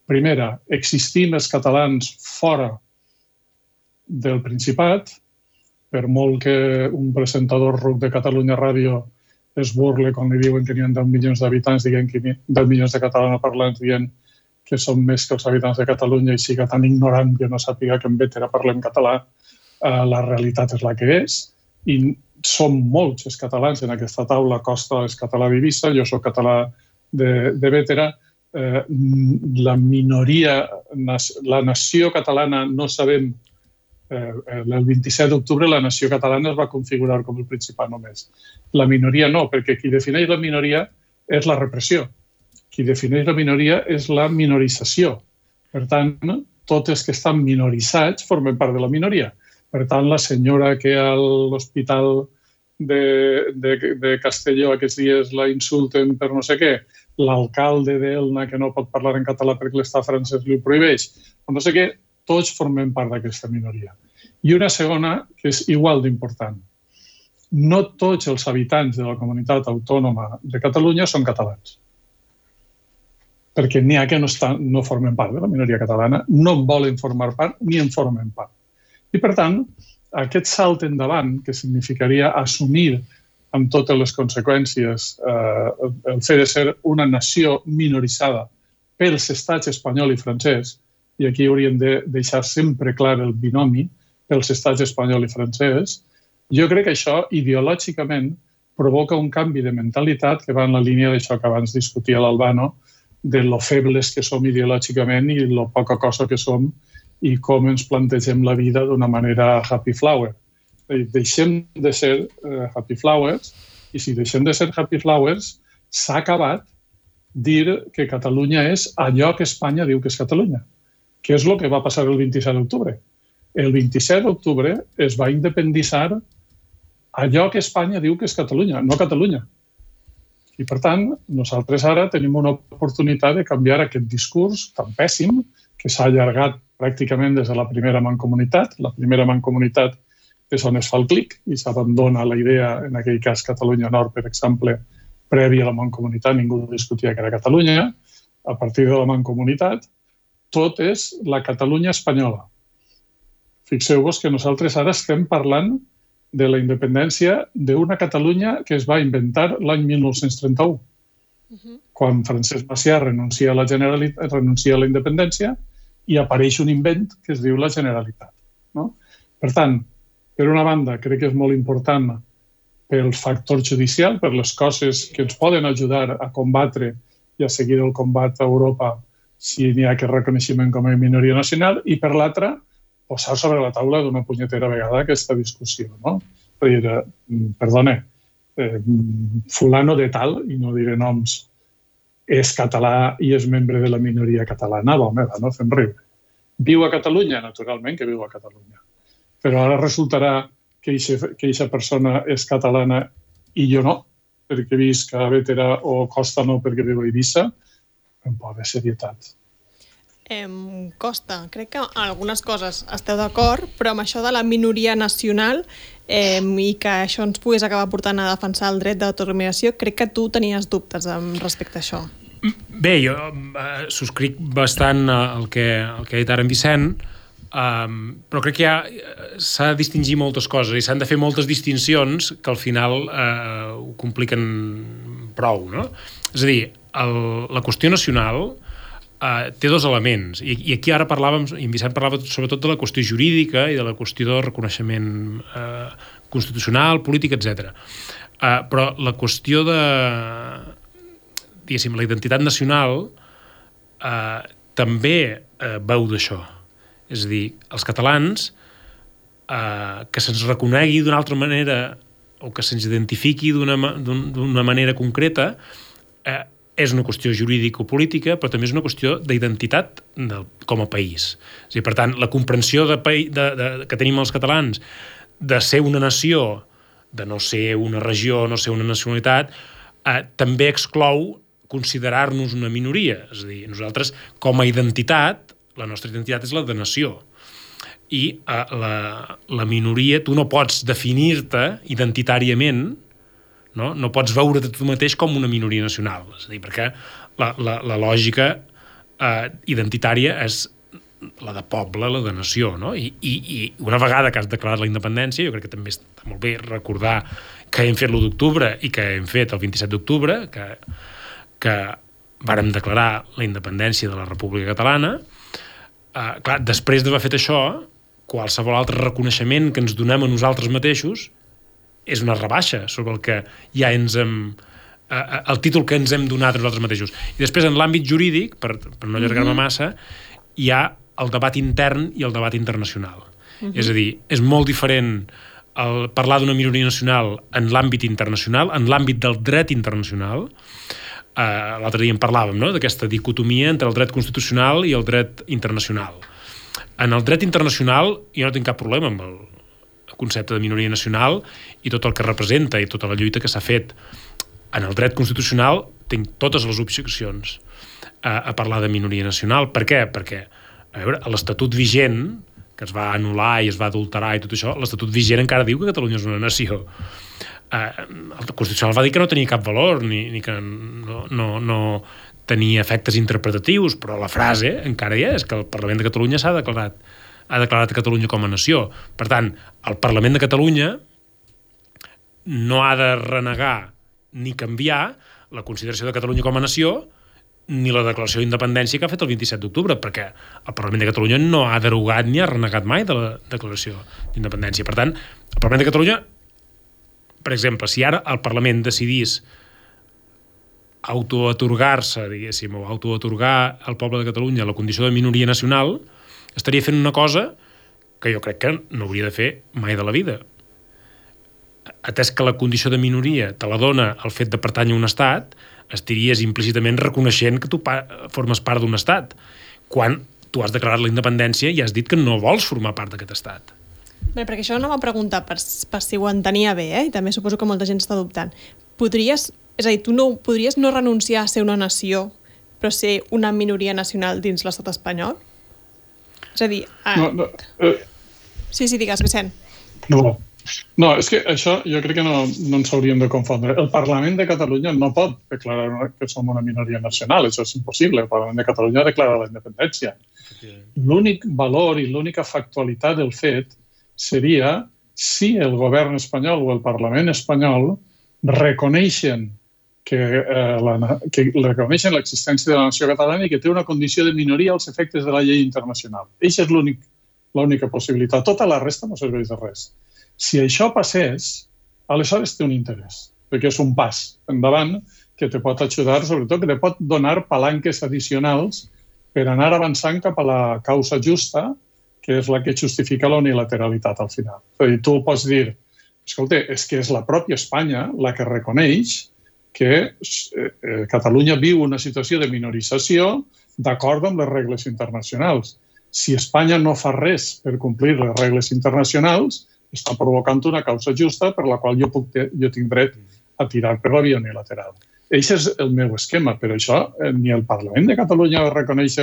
Primera, existim els catalans fora del Principat, per molt que un presentador ruc de Catalunya Ràdio es burle quan li diuen que n'hi ha 10 milions d'habitants, dient que 10 milions de catalanoparlants dient que són més que els habitants de Catalunya i siga tan ignorant que no sàpiga que en Bétera parlem català, eh, la realitat és la que és. I som molts els catalans en aquesta taula, Costa és català d'Ibissa, jo sóc català de, de Bétera, eh, la minoria, la nació catalana no sabem el 27 d'octubre la nació catalana es va configurar com el principal només. La minoria no, perquè qui defineix la minoria és la repressió. Qui defineix la minoria és la minorització. Per tant, tots els que estan minoritzats formen part de la minoria. Per tant, la senyora que a l'hospital de, de, de Castelló aquests dies la insulten per no sé què, l'alcalde d'Elna que no pot parlar en català perquè l'estat francès li ho prohibeix, no sé què, tots formem part d'aquesta minoria. I una segona, que és igual d'important. No tots els habitants de la comunitat autònoma de Catalunya són catalans. Perquè n'hi ha que no, estan, no formen part de la minoria catalana, no en volen formar part ni en formen part. I, per tant, aquest salt endavant, que significaria assumir amb totes les conseqüències eh, el fet de ser una nació minoritzada pels estats espanyol i francès, i aquí hauríem de deixar sempre clar el binomi pels estats espanyol i francès, jo crec que això ideològicament provoca un canvi de mentalitat que va en la línia d'això que abans discutia l'Albano, de lo febles que som ideològicament i lo poca cosa que som i com ens plantegem la vida d'una manera happy flower. Deixem de ser uh, happy flowers i si deixem de ser happy flowers, s'ha acabat dir que Catalunya és allò que Espanya diu que és Catalunya. Què és el que va passar el 27 d'octubre? El 27 d'octubre es va independitzar allò que Espanya diu que és Catalunya, no Catalunya. I, per tant, nosaltres ara tenim una oportunitat de canviar aquest discurs tan pèssim que s'ha allargat pràcticament des de la primera mancomunitat. La primera mancomunitat és on es fa el clic i s'abandona la idea, en aquell cas Catalunya Nord, per exemple, previ a la mancomunitat, ningú discutia que era Catalunya. A partir de la mancomunitat, tot és la Catalunya espanyola. Fixeu-vos que nosaltres ara estem parlant de la independència d'una Catalunya que es va inventar l'any 1931, uh -huh. quan Francesc Macià renuncia a la Generalitat, renuncia a la independència i apareix un invent que es diu la Generalitat. No? Per tant, per una banda, crec que és molt important pel factor judicial, per les coses que ens poden ajudar a combatre i a seguir el combat a Europa si n'hi ha aquest reconeixement com a minoria nacional, i per l'altra, posar sobre la taula d'una punyetera vegada aquesta discussió. No? Per dir, eh, perdona, eh, fulano de tal, i no diré noms, és català i és membre de la minoria catalana, va, home, va, no fem riure. Viu a Catalunya, naturalment que viu a Catalunya. Però ara resultarà que aquesta persona és catalana i jo no, perquè visc a Vetera o Costa no perquè viu a Eivissa, un poc de serietat. Eh, Costa, crec que algunes coses esteu d'acord, però amb això de la minoria nacional eh, i que això ens pogués acabar portant a defensar el dret d'autodeterminació, crec que tu tenies dubtes respecte a això. Bé, jo eh, subscric bastant el que, el que ha dit ara en Vicent, um, però crec que s'ha de distingir moltes coses i s'han de fer moltes distincions que al final eh, ho compliquen prou, no? És a dir, el, la qüestió nacional eh, té dos elements, I, i aquí ara parlàvem, i en Vicent parlava sobretot de la qüestió jurídica i de la qüestió del reconeixement eh, constitucional, polític, etc. Eh, però la qüestió de, diguéssim, la identitat nacional eh, també eh, veu d'això. És a dir, els catalans eh, que se'ns reconegui d'una altra manera o que se'ns identifiqui d'una manera concreta eh, és una qüestió jurídico-política, però també és una qüestió d'identitat com a país. És dir, per tant, la comprensió de, de, de, que tenim els catalans de ser una nació, de no ser una regió, no ser una nacionalitat, eh, també exclou considerar-nos una minoria. És a dir, nosaltres, com a identitat, la nostra identitat és la de nació. I eh, la, la minoria, tu no pots definir-te identitàriament no? no pots veure't tu mateix com una minoria nacional, és a dir, perquè la, la, la lògica eh, identitària és la de poble, la de nació, no? I, i, I una vegada que has declarat la independència, jo crec que també està molt bé recordar que hem fet l'1 d'octubre i que hem fet el 27 d'octubre, que, que vàrem declarar la independència de la República Catalana, eh, clar, després d'haver fet això, qualsevol altre reconeixement que ens donem a nosaltres mateixos és una rebaixa sobre el que ja ens hem el títol que ens hem donat nosaltres mateixos. I després, en l'àmbit jurídic, per, per no allargar-me mm -hmm. massa, hi ha el debat intern i el debat internacional. Uh -huh. És a dir, és molt diferent el parlar d'una minoria nacional en l'àmbit internacional, en l'àmbit del dret internacional, eh, l'altre dia en parlàvem, no?, d'aquesta dicotomia entre el dret constitucional i el dret internacional. En el dret internacional jo no tinc cap problema amb el concepte de minoria nacional i tot el que representa i tota la lluita que s'ha fet. En el dret constitucional tinc totes les objeccions a, a parlar de minoria nacional. Per què? Perquè, a veure, l'Estatut vigent, que es va anul·lar i es va adulterar i tot això, l'Estatut vigent encara diu que Catalunya és una nació eh, el Constitucional va dir que no tenia cap valor ni, ni que no, no, no tenia efectes interpretatius, però la frase encara hi és, que el Parlament de Catalunya s'ha declarat ha declarat Catalunya com a nació. Per tant, el Parlament de Catalunya no ha de renegar ni canviar la consideració de Catalunya com a nació ni la declaració d'independència que ha fet el 27 d'octubre, perquè el Parlament de Catalunya no ha derogat ni ha renegat mai de la declaració d'independència. Per tant, el Parlament de Catalunya per exemple, si ara el Parlament decidís autoatorgar-se, diguéssim, o autoatorgar al poble de Catalunya la condició de minoria nacional, estaria fent una cosa que jo crec que no hauria de fer mai de la vida. Atès que la condició de minoria te la dona el fet de pertànyer a un estat, estaries implícitament reconeixent que tu formes part d'un estat, quan tu has declarat la independència i has dit que no vols formar part d'aquest estat. Bé, perquè això no va preguntar per, per si ho entenia bé, eh? i també suposo que molta gent està dubtant. Podries, és a dir, tu no, podries no renunciar a ser una nació, però ser una minoria nacional dins l'estat espanyol? És a dir... Ah... No, no, eh... Sí, sí, digues, Vicent. No, no, és que això jo crec que no, no ens hauríem de confondre. El Parlament de Catalunya no pot declarar que som una minoria nacional, això és impossible. El Parlament de Catalunya declara la independència. L'únic valor i l'única factualitat del fet seria si el govern espanyol o el Parlament espanyol reconeixen que, eh, la, que reconeixen l'existència de la nació catalana i que té una condició de minoria als efectes de la llei internacional. Eixa és l'única possibilitat. Tota la resta no serveix de res. Si això passés, aleshores té un interès, perquè és un pas endavant que te pot ajudar, sobretot que te pot donar palanques addicionals per anar avançant cap a la causa justa que és la que justifica la unilateralitat al final. És a dir, tu pots dir, escolta, és que és la pròpia Espanya la que reconeix que eh, eh, Catalunya viu una situació de minorització d'acord amb les regles internacionals. Si Espanya no fa res per complir les regles internacionals, està provocant una causa justa per la qual jo, puc jo tinc dret a tirar per la via unilateral. Això és el meu esquema, però això eh, ni el Parlament de Catalunya reconeix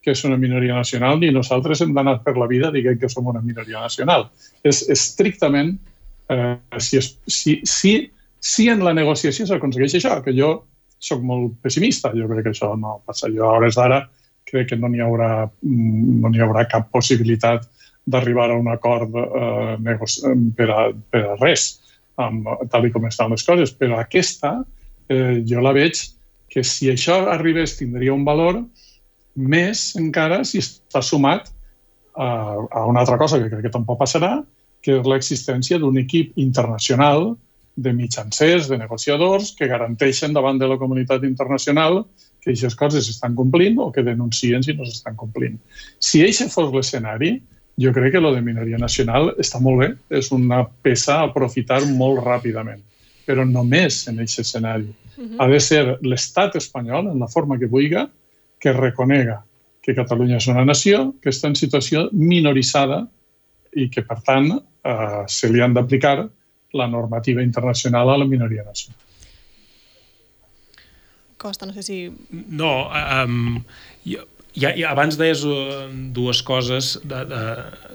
que és una minoria nacional, ni nosaltres hem d'anar per la vida dient que som una minoria nacional. És estrictament eh, si, es, si, si, si en la negociació s'aconsegueix això, que jo sóc molt pessimista, jo crec que això no passa. Jo a hores d'ara crec que no n'hi haurà, mm, no hi haurà cap possibilitat d'arribar a un acord eh, per, a, per a res, amb, tal com estan les coses, però aquesta eh, jo la veig que si això arribés tindria un valor més encara si està sumat a, a una altra cosa que crec que tampoc passarà, que és l'existència d'un equip internacional de mitjancers, de negociadors, que garanteixen davant de la comunitat internacional que aquestes coses s'estan complint o que denuncien si no s'estan complint. Si aquest fos l'escenari, jo crec que lo de minoria nacional està molt bé, és una peça a aprofitar molt ràpidament, però només en aquest escenari. Uh -huh. Ha de ser l'estat espanyol, en la forma que vulgui, que reconega que Catalunya és una nació que està en situació minoritzada i que, per tant, eh, se li han d'aplicar la normativa internacional a la minoria nacional. Costa, no sé si... No, um, jo, ja, ja, abans deies uh, dues coses de, de,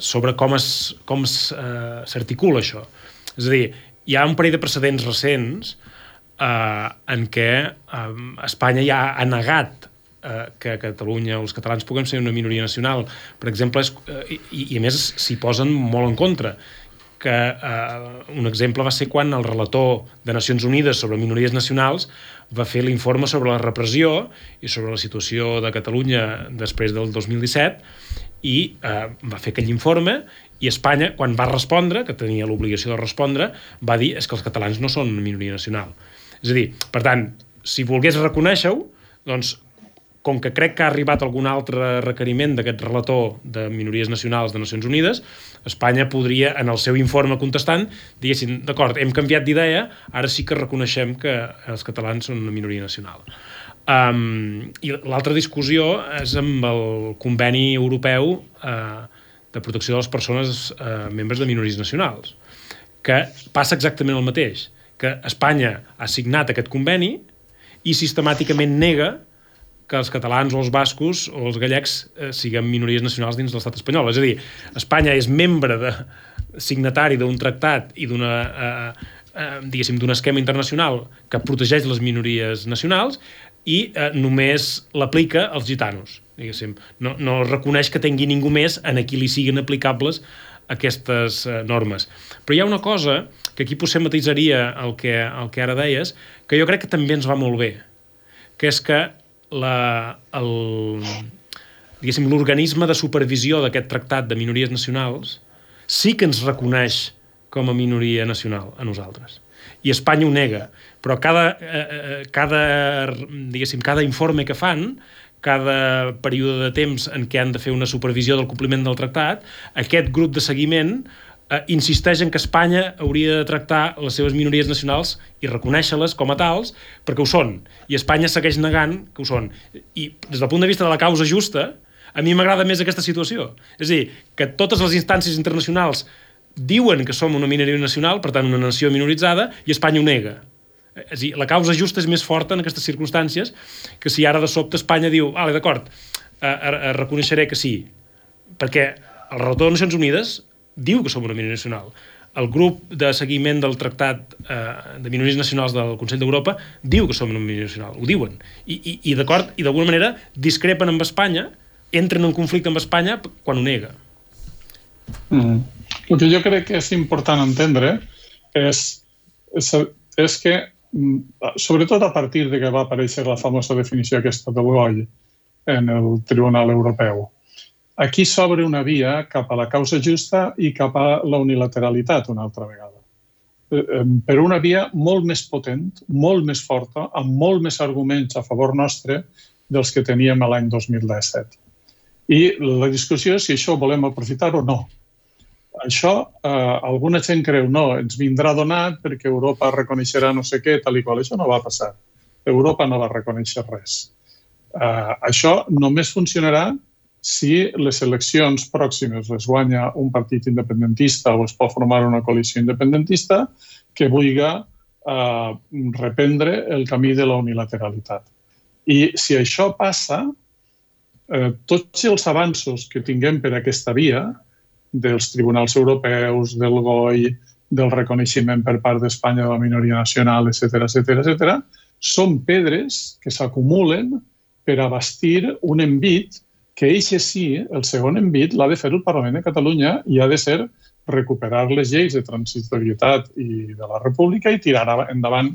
sobre com es com s'articula uh, això. És a dir, hi ha un parell de precedents recents uh, en què uh, Espanya ja ha negat eh, que Catalunya o els catalans puguem ser una minoria nacional, per exemple, és, eh, i, i a més s'hi posen molt en contra que eh, un exemple va ser quan el relator de Nacions Unides sobre minories nacionals va fer l'informe sobre la repressió i sobre la situació de Catalunya després del 2017 i eh, va fer aquell informe i Espanya, quan va respondre, que tenia l'obligació de respondre, va dir és que els catalans no són una minoria nacional. És a dir, per tant, si volgués reconèixer-ho, doncs com que crec que ha arribat algun altre requeriment d'aquest relator de minories nacionals de Nacions Unides, Espanya podria, en el seu informe contestant, diguéssim, d'acord, hem canviat d'idea, ara sí que reconeixem que els catalans són una minoria nacional. Um, I l'altra discussió és amb el conveni europeu uh, de protecció de les persones uh, membres de minories nacionals, que passa exactament el mateix, que Espanya ha signat aquest conveni i sistemàticament nega que els catalans o els bascos o els gallecs eh, siguem minories nacionals dins de l'estat espanyol. És a dir, Espanya és membre de, signatari d'un tractat i d'una eh, eh, diguéssim, d'un esquema internacional que protegeix les minories nacionals i eh, només l'aplica als gitanos, diguéssim. No, no reconeix que tingui ningú més en qui li siguin aplicables aquestes eh, normes. Però hi ha una cosa que aquí potser matitzaria el que, el que ara deies, que jo crec que també ens va molt bé, que és que la, el, diguéssim, l'organisme de supervisió d'aquest tractat de minories nacionals sí que ens reconeix com a minoria nacional a nosaltres. I Espanya ho nega. Però cada, eh, eh cada, diguéssim, cada informe que fan, cada període de temps en què han de fer una supervisió del compliment del tractat, aquest grup de seguiment eh, insisteix en que Espanya hauria de tractar les seves minories nacionals i reconèixer-les com a tals, perquè ho són. I Espanya segueix negant que ho són. I des del punt de vista de la causa justa, a mi m'agrada més aquesta situació. És a dir, que totes les instàncies internacionals diuen que som una minoria nacional, per tant una nació minoritzada, i Espanya ho nega. És a dir, la causa justa és més forta en aquestes circumstàncies que si ara de sobte Espanya diu, vale, d'acord, eh, eh, reconeixeré que sí, perquè el relator de Nacions Unides diu que som una minoria nacional. El grup de seguiment del Tractat eh, de Minories Nacionals del Consell d'Europa diu que som una minoria nacional, ho diuen. I, i, i d'acord, i d'alguna manera discrepen amb Espanya, entren en conflicte amb Espanya quan ho nega. Mm. El que jo crec que és important entendre és, és, és que, mm, sobretot a partir de que va aparèixer la famosa definició aquesta del GOI en el Tribunal Europeu, Aquí s'obre una via cap a la causa justa i cap a la unilateralitat una altra vegada. Eh, per una via molt més potent, molt més forta, amb molt més arguments a favor nostre dels que teníem l'any 2017. I la discussió és si això ho volem aprofitar o no. Això, eh, alguna gent creu, no, ens vindrà donat perquè Europa reconeixerà no sé què, tal i qual. Això no va passar. Europa no va reconèixer res. Eh, això només funcionarà si les eleccions pròximes les guanya un partit independentista o es pot formar una coalició independentista que vulgui eh, reprendre el camí de la unilateralitat. I si això passa, eh, tots els avanços que tinguem per aquesta via, dels tribunals europeus, del GOI, del reconeixement per part d'Espanya de la minoria nacional, etc etc etc, són pedres que s'acumulen per abastir un envit que eixe sí, el segon envit l'ha de fer el Parlament de Catalunya i ha de ser recuperar les lleis de transitorietat i de la República i tirar endavant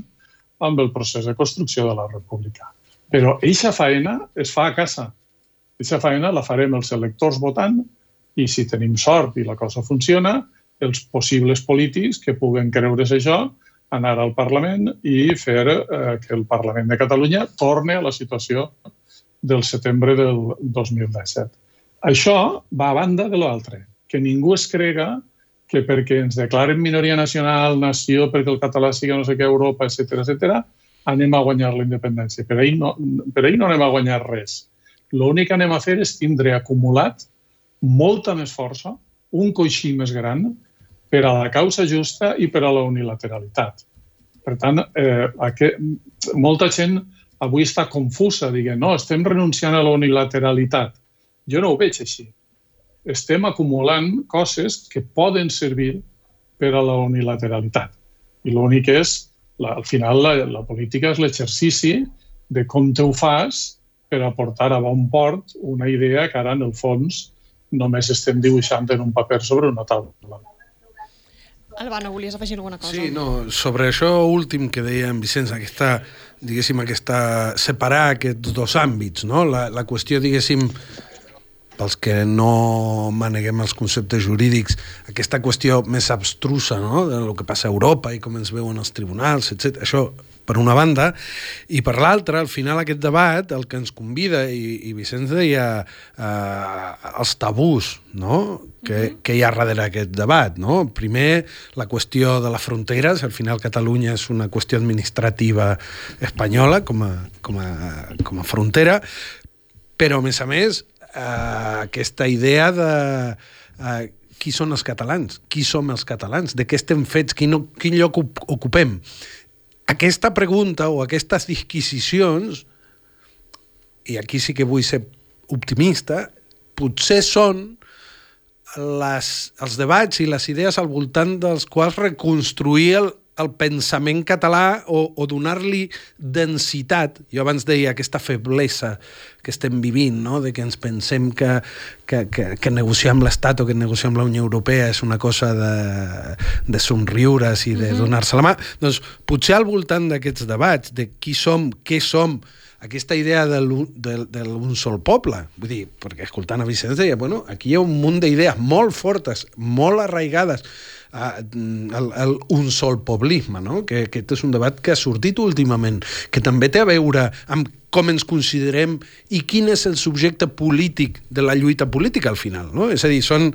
amb el procés de construcció de la República. Però eixa faena es fa a casa. Eixa faena la farem els electors votant i si tenim sort i la cosa funciona, els possibles polítics que puguen creure's això anar al Parlament i fer eh, que el Parlament de Catalunya torne a la situació del setembre del 2017. Això va a banda de l'altre, que ningú es crega que perquè ens declaren minoria nacional, nació, perquè el català sigui no sé què, Europa, etc etc, anem a guanyar la independència. Per ahir no, per ahir no anem a guanyar res. L'únic que anem a fer és tindre acumulat molta més força, un coixí més gran, per a la causa justa i per a la unilateralitat. Per tant, eh, aquest, molta gent avui està confusa, diguem, no, estem renunciant a la unilateralitat. Jo no ho veig així. Estem acumulant coses que poden servir per a la unilateralitat. I l'únic és, la, al final, la, la política és l'exercici de com te ho fas per aportar a bon port una idea que ara, en el fons, només estem dibuixant en un paper sobre una taula. Albano, volies afegir alguna cosa? Sí, no, sobre això últim que deia en Vicenç, aquesta, diguéssim, aquesta, separar aquests dos àmbits, no? La, la qüestió, diguéssim, pels que no maneguem els conceptes jurídics, aquesta qüestió més abstrusa no? de lo que passa a Europa i com ens veuen els tribunals, etc. Això per una banda, i per l'altra, al final aquest debat, el que ens convida, i, i Vicenç deia eh, els tabús no? que, mm -hmm. que hi ha darrere aquest debat. No? Primer, la qüestió de les fronteres, al final Catalunya és una qüestió administrativa espanyola com a, com a, com a frontera, però a més a més, eh, aquesta idea de eh, qui són els catalans, qui som els catalans, de què estem fets, quin, quin lloc ocupem. Aquesta pregunta o aquestes disquisicions, i aquí sí que vull ser optimista, potser són les, els debats i les idees al voltant dels quals reconstruir el, el pensament català o, o donar-li densitat. Jo abans deia aquesta feblesa que estem vivint, no? de que ens pensem que, que, que, que negociar amb l'Estat o que negociar amb la Unió Europea és una cosa de, de somriures i de donar-se la mà. Doncs potser al voltant d'aquests debats, de qui som, què som, aquesta idea d'un sol poble. Vull dir, perquè escoltant a Vicenç deia, bueno, aquí hi ha un munt d'idees molt fortes, molt arraigades, el, el un sol poblisme, no? que aquest és un debat que ha sortit últimament, que també té a veure amb com ens considerem i quin és el subjecte polític de la lluita política al final. No? És a dir, són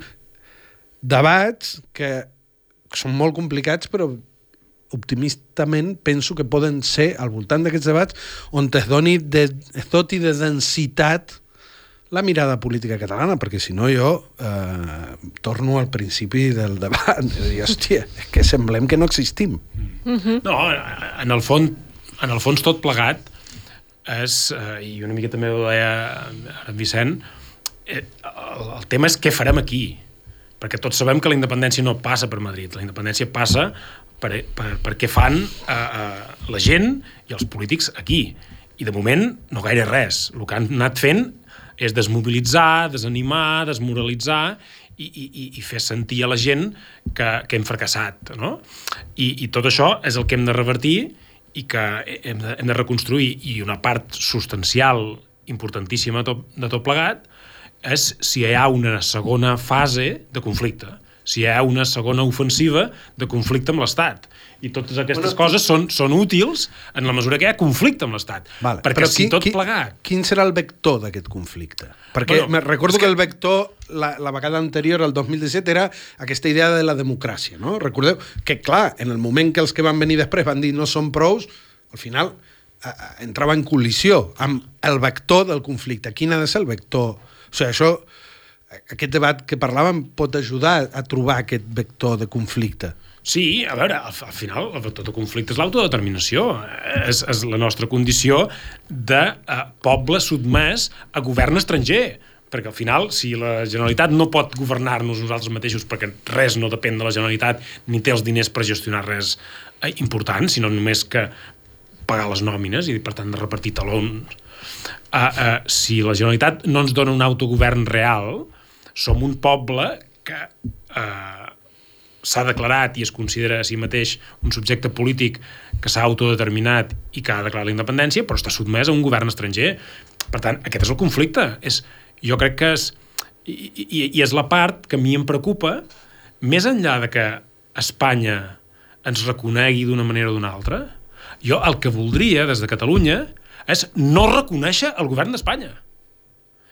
debats que són molt complicats però optimistament penso que poden ser al voltant d'aquests debats on es doni de, es doti de densitat la mirada política catalana, perquè si no jo eh, torno al principi del debat. És dir, hòstia, és que semblem que no existim. Mm -hmm. No, en el, fons, en el fons tot plegat és, eh, i una mica també ho deia en Vicent, eh, el, el tema és què farem aquí. Perquè tots sabem que la independència no passa per Madrid, la independència passa per, per, per què fan eh, eh, la gent i els polítics aquí. I de moment no gaire res. El que han anat fent és desmobilitzar, desanimar, desmoralitzar i, i, i fer sentir a la gent que, que hem fracassat. No? I, I tot això és el que hem de revertir i que hem de, hem de reconstruir. I una part substancial, importantíssima de tot, de tot plegat, és si hi ha una segona fase de conflicte si hi ha una segona ofensiva de conflicte amb l'Estat. I totes aquestes bueno, coses són, són útils en la mesura que hi ha conflicte amb l'Estat. Vale, perquè però si qui, tot plegat... Quin serà el vector d'aquest conflicte? Perquè bueno, recordo que... que el vector, la, la vegada anterior, el 2017, era aquesta idea de la democràcia, no? Recordeu que, clar, en el moment que els que van venir després van dir no són prous, al final eh entrava en col·lisió amb el vector del conflicte. Quin ha de ser el vector? O sigui, això aquest debat que parlàvem pot ajudar a trobar aquest vector de conflicte. Sí, a veure, al, al final el vector de conflicte és l'autodeterminació, és, és la nostra condició de uh, poble sotmès a govern estranger, perquè al final, si la Generalitat no pot governar-nos nosaltres mateixos perquè res no depèn de la Generalitat ni té els diners per gestionar res eh, important, sinó només que pagar les nòmines i, per tant, de repartir talons. Uh, uh, si la Generalitat no ens dona un autogovern real, som un poble que eh, s'ha declarat i es considera a si mateix un subjecte polític que s'ha autodeterminat i que ha declarat la independència, però està sotmès a un govern estranger. Per tant, aquest és el conflicte. És, jo crec que és... I, i, I és la part que a mi em preocupa, més enllà de que Espanya ens reconegui d'una manera o d'una altra, jo el que voldria des de Catalunya és no reconèixer el govern d'Espanya.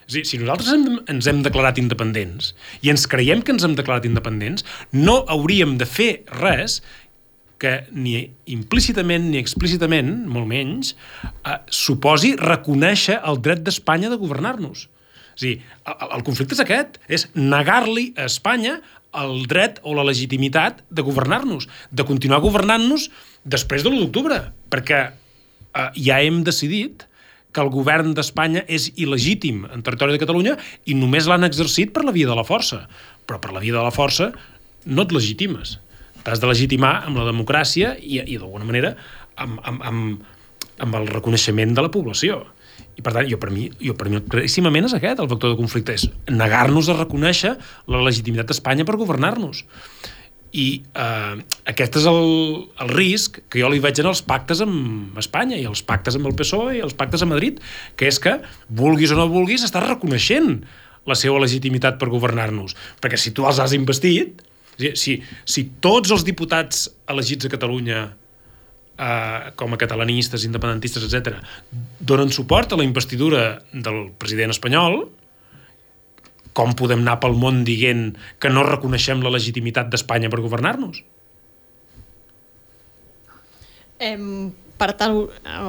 És dir, si nosaltres hem, ens hem declarat independents i ens creiem que ens hem declarat independents, no hauríem de fer res que ni implícitament ni explícitament, molt menys, eh, suposi reconèixer el dret d'Espanya de governar-nos. És dir, el, el conflicte és aquest, és negar-li a Espanya el dret o la legitimitat de governar-nos, de continuar governant-nos després de l'1 d'octubre, perquè eh, ja hem decidit que el govern d'Espanya és il·legítim en territori de Catalunya i només l'han exercit per la via de la força. Però per la via de la força no et legitimes. T'has de legitimar amb la democràcia i, i d'alguna manera, amb, amb, amb, amb el reconeixement de la població. I per tant, jo per mi, jo per mi claríssimament és aquest el factor de conflicte, és negar-nos a reconèixer la legitimitat d'Espanya per governar-nos. I eh, aquest és el, el risc que jo li veig en els pactes amb Espanya i els pactes amb el PSOE i els pactes a Madrid, que és que, vulguis o no vulguis, estàs reconeixent la seva legitimitat per governar-nos. Perquè si tu els has investit, si, si tots els diputats elegits a Catalunya eh, com a catalanistes, independentistes, etc, donen suport a la investidura del president espanyol, com podem anar pel món dient que no reconeixem la legitimitat d'Espanya per governar-nos? Em, per tant,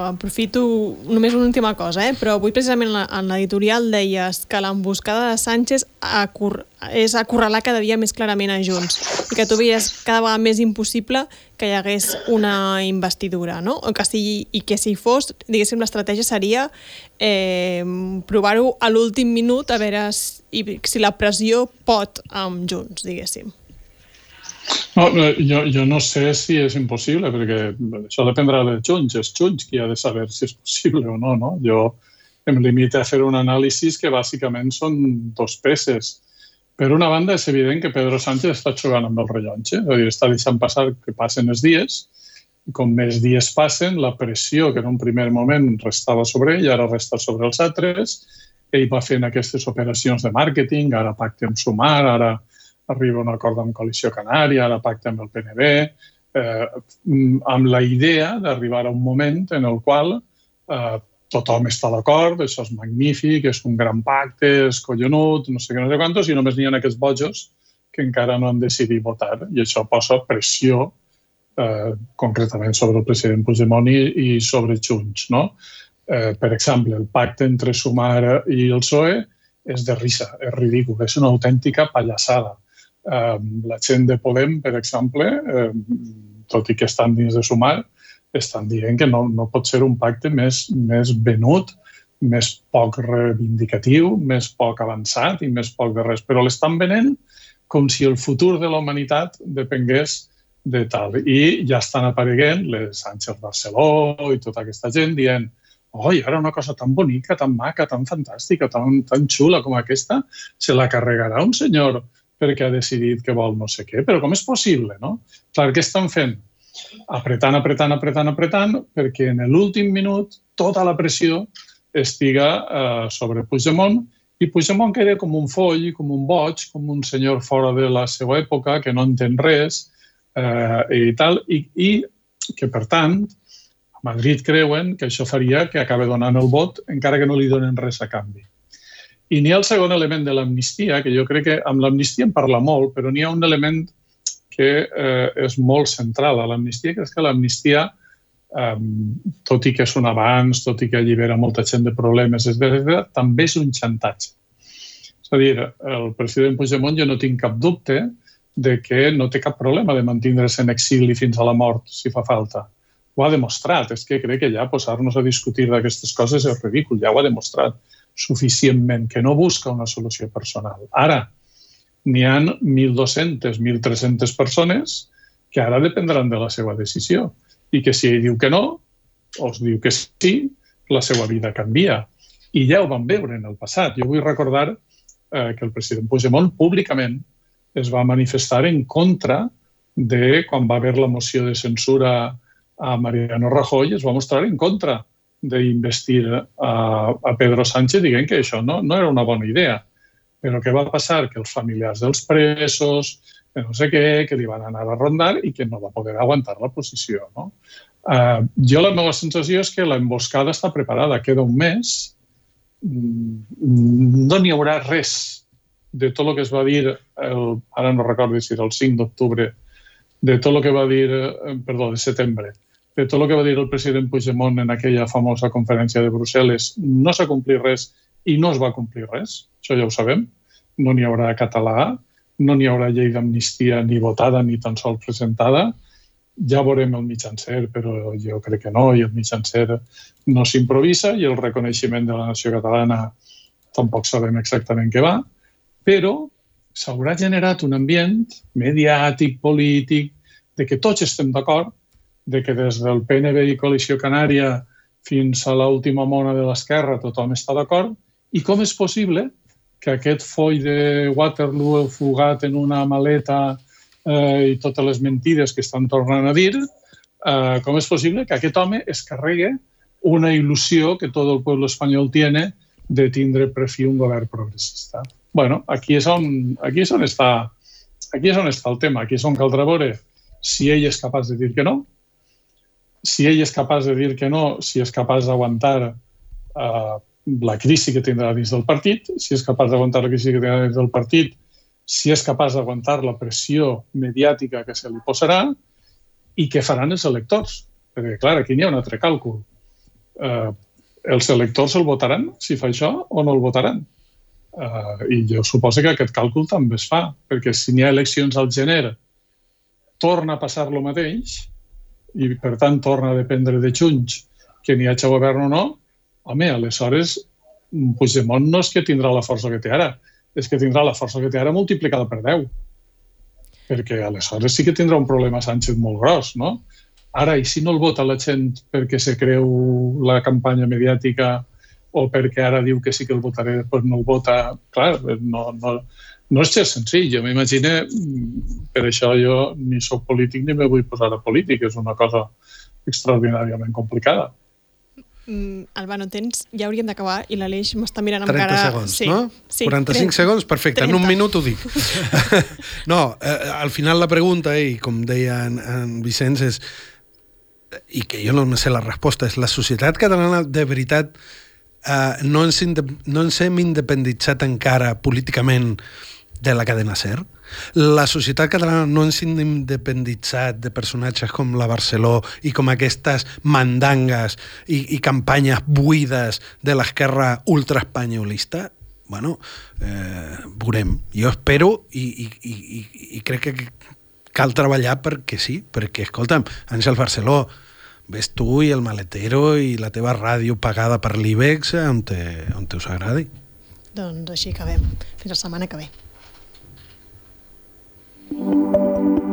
aprofito només una última cosa, eh? però avui precisament en l'editorial deies que l'emboscada de Sánchez acur és acorralar cada dia més clarament a Junts i que tu veies cada vegada més impossible que hi hagués una investidura, no? O que si, I que si fos, diguéssim, l'estratègia seria eh, provar-ho a l'últim minut a veure si, si la pressió pot amb Junts, diguéssim. No, jo, jo no sé si és impossible, perquè això dependrà de Junts. És Junts qui ha de saber si és possible o no. no? Jo em limito a fer un anàlisi que bàsicament són dos peces. Per una banda, és evident que Pedro Sánchez està jugant amb el rellotge, és a dir, està deixant passar que passen els dies, i com més dies passen, la pressió que en un primer moment restava sobre ell, ara resta sobre els altres, ell va fent aquestes operacions de màrqueting, ara pacte amb Sumar, ara arriba un acord amb Coalició Canària, ara pacta amb el PNB, eh, amb la idea d'arribar a un moment en el qual eh, tothom està d'acord, això és magnífic, és un gran pacte, és collonut, no sé què, no sé quantos, i només n'hi ha aquests bojos que encara no han decidit votar. I això posa pressió eh, concretament sobre el president Puigdemont i, i sobre Junts. No? Eh, per exemple, el pacte entre Sumar i el PSOE és de risa, és ridícul, és una autèntica pallassada. La gent de Podem, per exemple, tot i que estan dins de sumar, estan dient que no, no pot ser un pacte més, més venut, més poc reivindicatiu, més poc avançat i més poc de res. Però l'estan venent com si el futur de la humanitat depengués de tal. I ja estan apareguent les Sánchez Barceló i tota aquesta gent dient oi, ara una cosa tan bonica, tan maca, tan fantàstica, tan, tan xula com aquesta, se la carregarà un senyor perquè ha decidit que vol no sé què. Però com és possible, no? Clar, què estan fent? Apretant, apretant, apretant, apretant, perquè en l'últim minut tota la pressió estiga eh, sobre Puigdemont i Puigdemont queda com un foll, com un boig, com un senyor fora de la seva època, que no entén res eh, i tal, i, i que, per tant, a Madrid creuen que això faria que acabe donant el vot encara que no li donen res a canvi. I n'hi ha el segon element de l'amnistia, que jo crec que amb l'amnistia en parla molt, però n'hi ha un element que eh, és molt central a l'amnistia, que és que l'amnistia, eh, tot i que és un avanç, tot i que allibera molta gent de problemes, etc., també és un xantatge. És a dir, el president Puigdemont jo no tinc cap dubte de que no té cap problema de mantindre's en exili fins a la mort, si fa falta. Ho ha demostrat. És que crec que ja posar-nos a discutir d'aquestes coses és ridícul. Ja ho ha demostrat suficientment, que no busca una solució personal. Ara, n'hi ha 1.200, 1.300 persones que ara dependran de la seva decisió i que si ell diu que no o es diu que sí, la seva vida canvia. I ja ho vam veure en el passat. Jo vull recordar eh, que el president Puigdemont públicament es va manifestar en contra de quan va haver la moció de censura a Mariano Rajoy, es va mostrar en contra d'investir a, a Pedro Sánchez dient que això no, no era una bona idea. Però què va passar? Que els familiars dels presos, que no sé què, que li van anar a rondar i que no va poder aguantar la posició. No? Uh, jo la meva sensació és que l'emboscada està preparada, queda un mes, mm, no n'hi haurà res de tot el que es va dir, el, ara no recordo si era el 5 d'octubre, de tot el que va dir, eh, perdó, de setembre, de tot el que va dir el president Puigdemont en aquella famosa conferència de Brussel·les, no s'ha complit res i no es va complir res. Això ja ho sabem. No n'hi haurà català, no n'hi haurà llei d'amnistia ni votada ni tan sols presentada. Ja veurem el mitjancer, però jo crec que no, i el mitjancer no s'improvisa i el reconeixement de la nació catalana tampoc sabem exactament què va, però s'haurà generat un ambient mediàtic, polític, de que tots estem d'acord de que des del PNB i Coalició Canària fins a l'última mona de l'esquerra tothom està d'acord i com és possible que aquest foll de Waterloo fugat en una maleta eh, i totes les mentides que estan tornant a dir, eh, com és possible que aquest home es carregui una il·lusió que tot el poble espanyol tiene de tindre per fi un govern progressista. bueno, aquí és on, aquí és on està aquí és on està el tema, aquí és on caldrà veure si ell és capaç de dir que no si ell és capaç de dir que no, si és capaç d'aguantar eh, la crisi que tindrà dins del partit, si és capaç d'aguantar la crisi que tindrà dins del partit, si és capaç d'aguantar la pressió mediàtica que se li posarà i què faran els electors. Perquè, clar, aquí n'hi ha un altre càlcul. Eh, els electors el votaran si fa això o no el votaran? Uh, I jo suposo que aquest càlcul també es fa, perquè si n'hi ha eleccions al gener, torna a passar el mateix i, per tant, torna a dependre de Junts que n'hi hagi govern o no, home, aleshores Puigdemont no és que tindrà la força que té ara, és que tindrà la força que té ara multiplicada per 10. Perquè aleshores sí que tindrà un problema Sánchez molt gros, no? Ara, i si no el vota la gent perquè se creu la campanya mediàtica o perquè ara diu que sí que el votaré, després no el vota, clar, no, no, no és gens senzill. Jo m'imagino, per això jo ni sóc polític ni me vull posar a polític, és una cosa extraordinàriament complicada. Mm, Albano, tens, ja hauríem d'acabar i l'Aleix m'està mirant amb 30 cara... segons, sí, no? Sí, 45 30, segons, perfecte, 30. en un minut ho dic. no, eh, al final la pregunta, i com deia en, en Vicenç, és i que jo no me sé la resposta, és la societat catalana de veritat eh, no, ens no ens hem independitzat encara políticament de la cadena SER. La societat catalana no ens hem independitzat de personatges com la Barceló i com aquestes mandangues i, i campanyes buides de l'esquerra ultraespanyolista. Bueno, eh, veurem. Jo espero i, i, i, i crec que cal treballar perquè sí, perquè, escolta'm, Àngel Barceló, ves tu i el maletero i la teva ràdio pagada per l'IBEX on, te, on te us agradi. Doncs així acabem. Fins la setmana que ve. Thank you.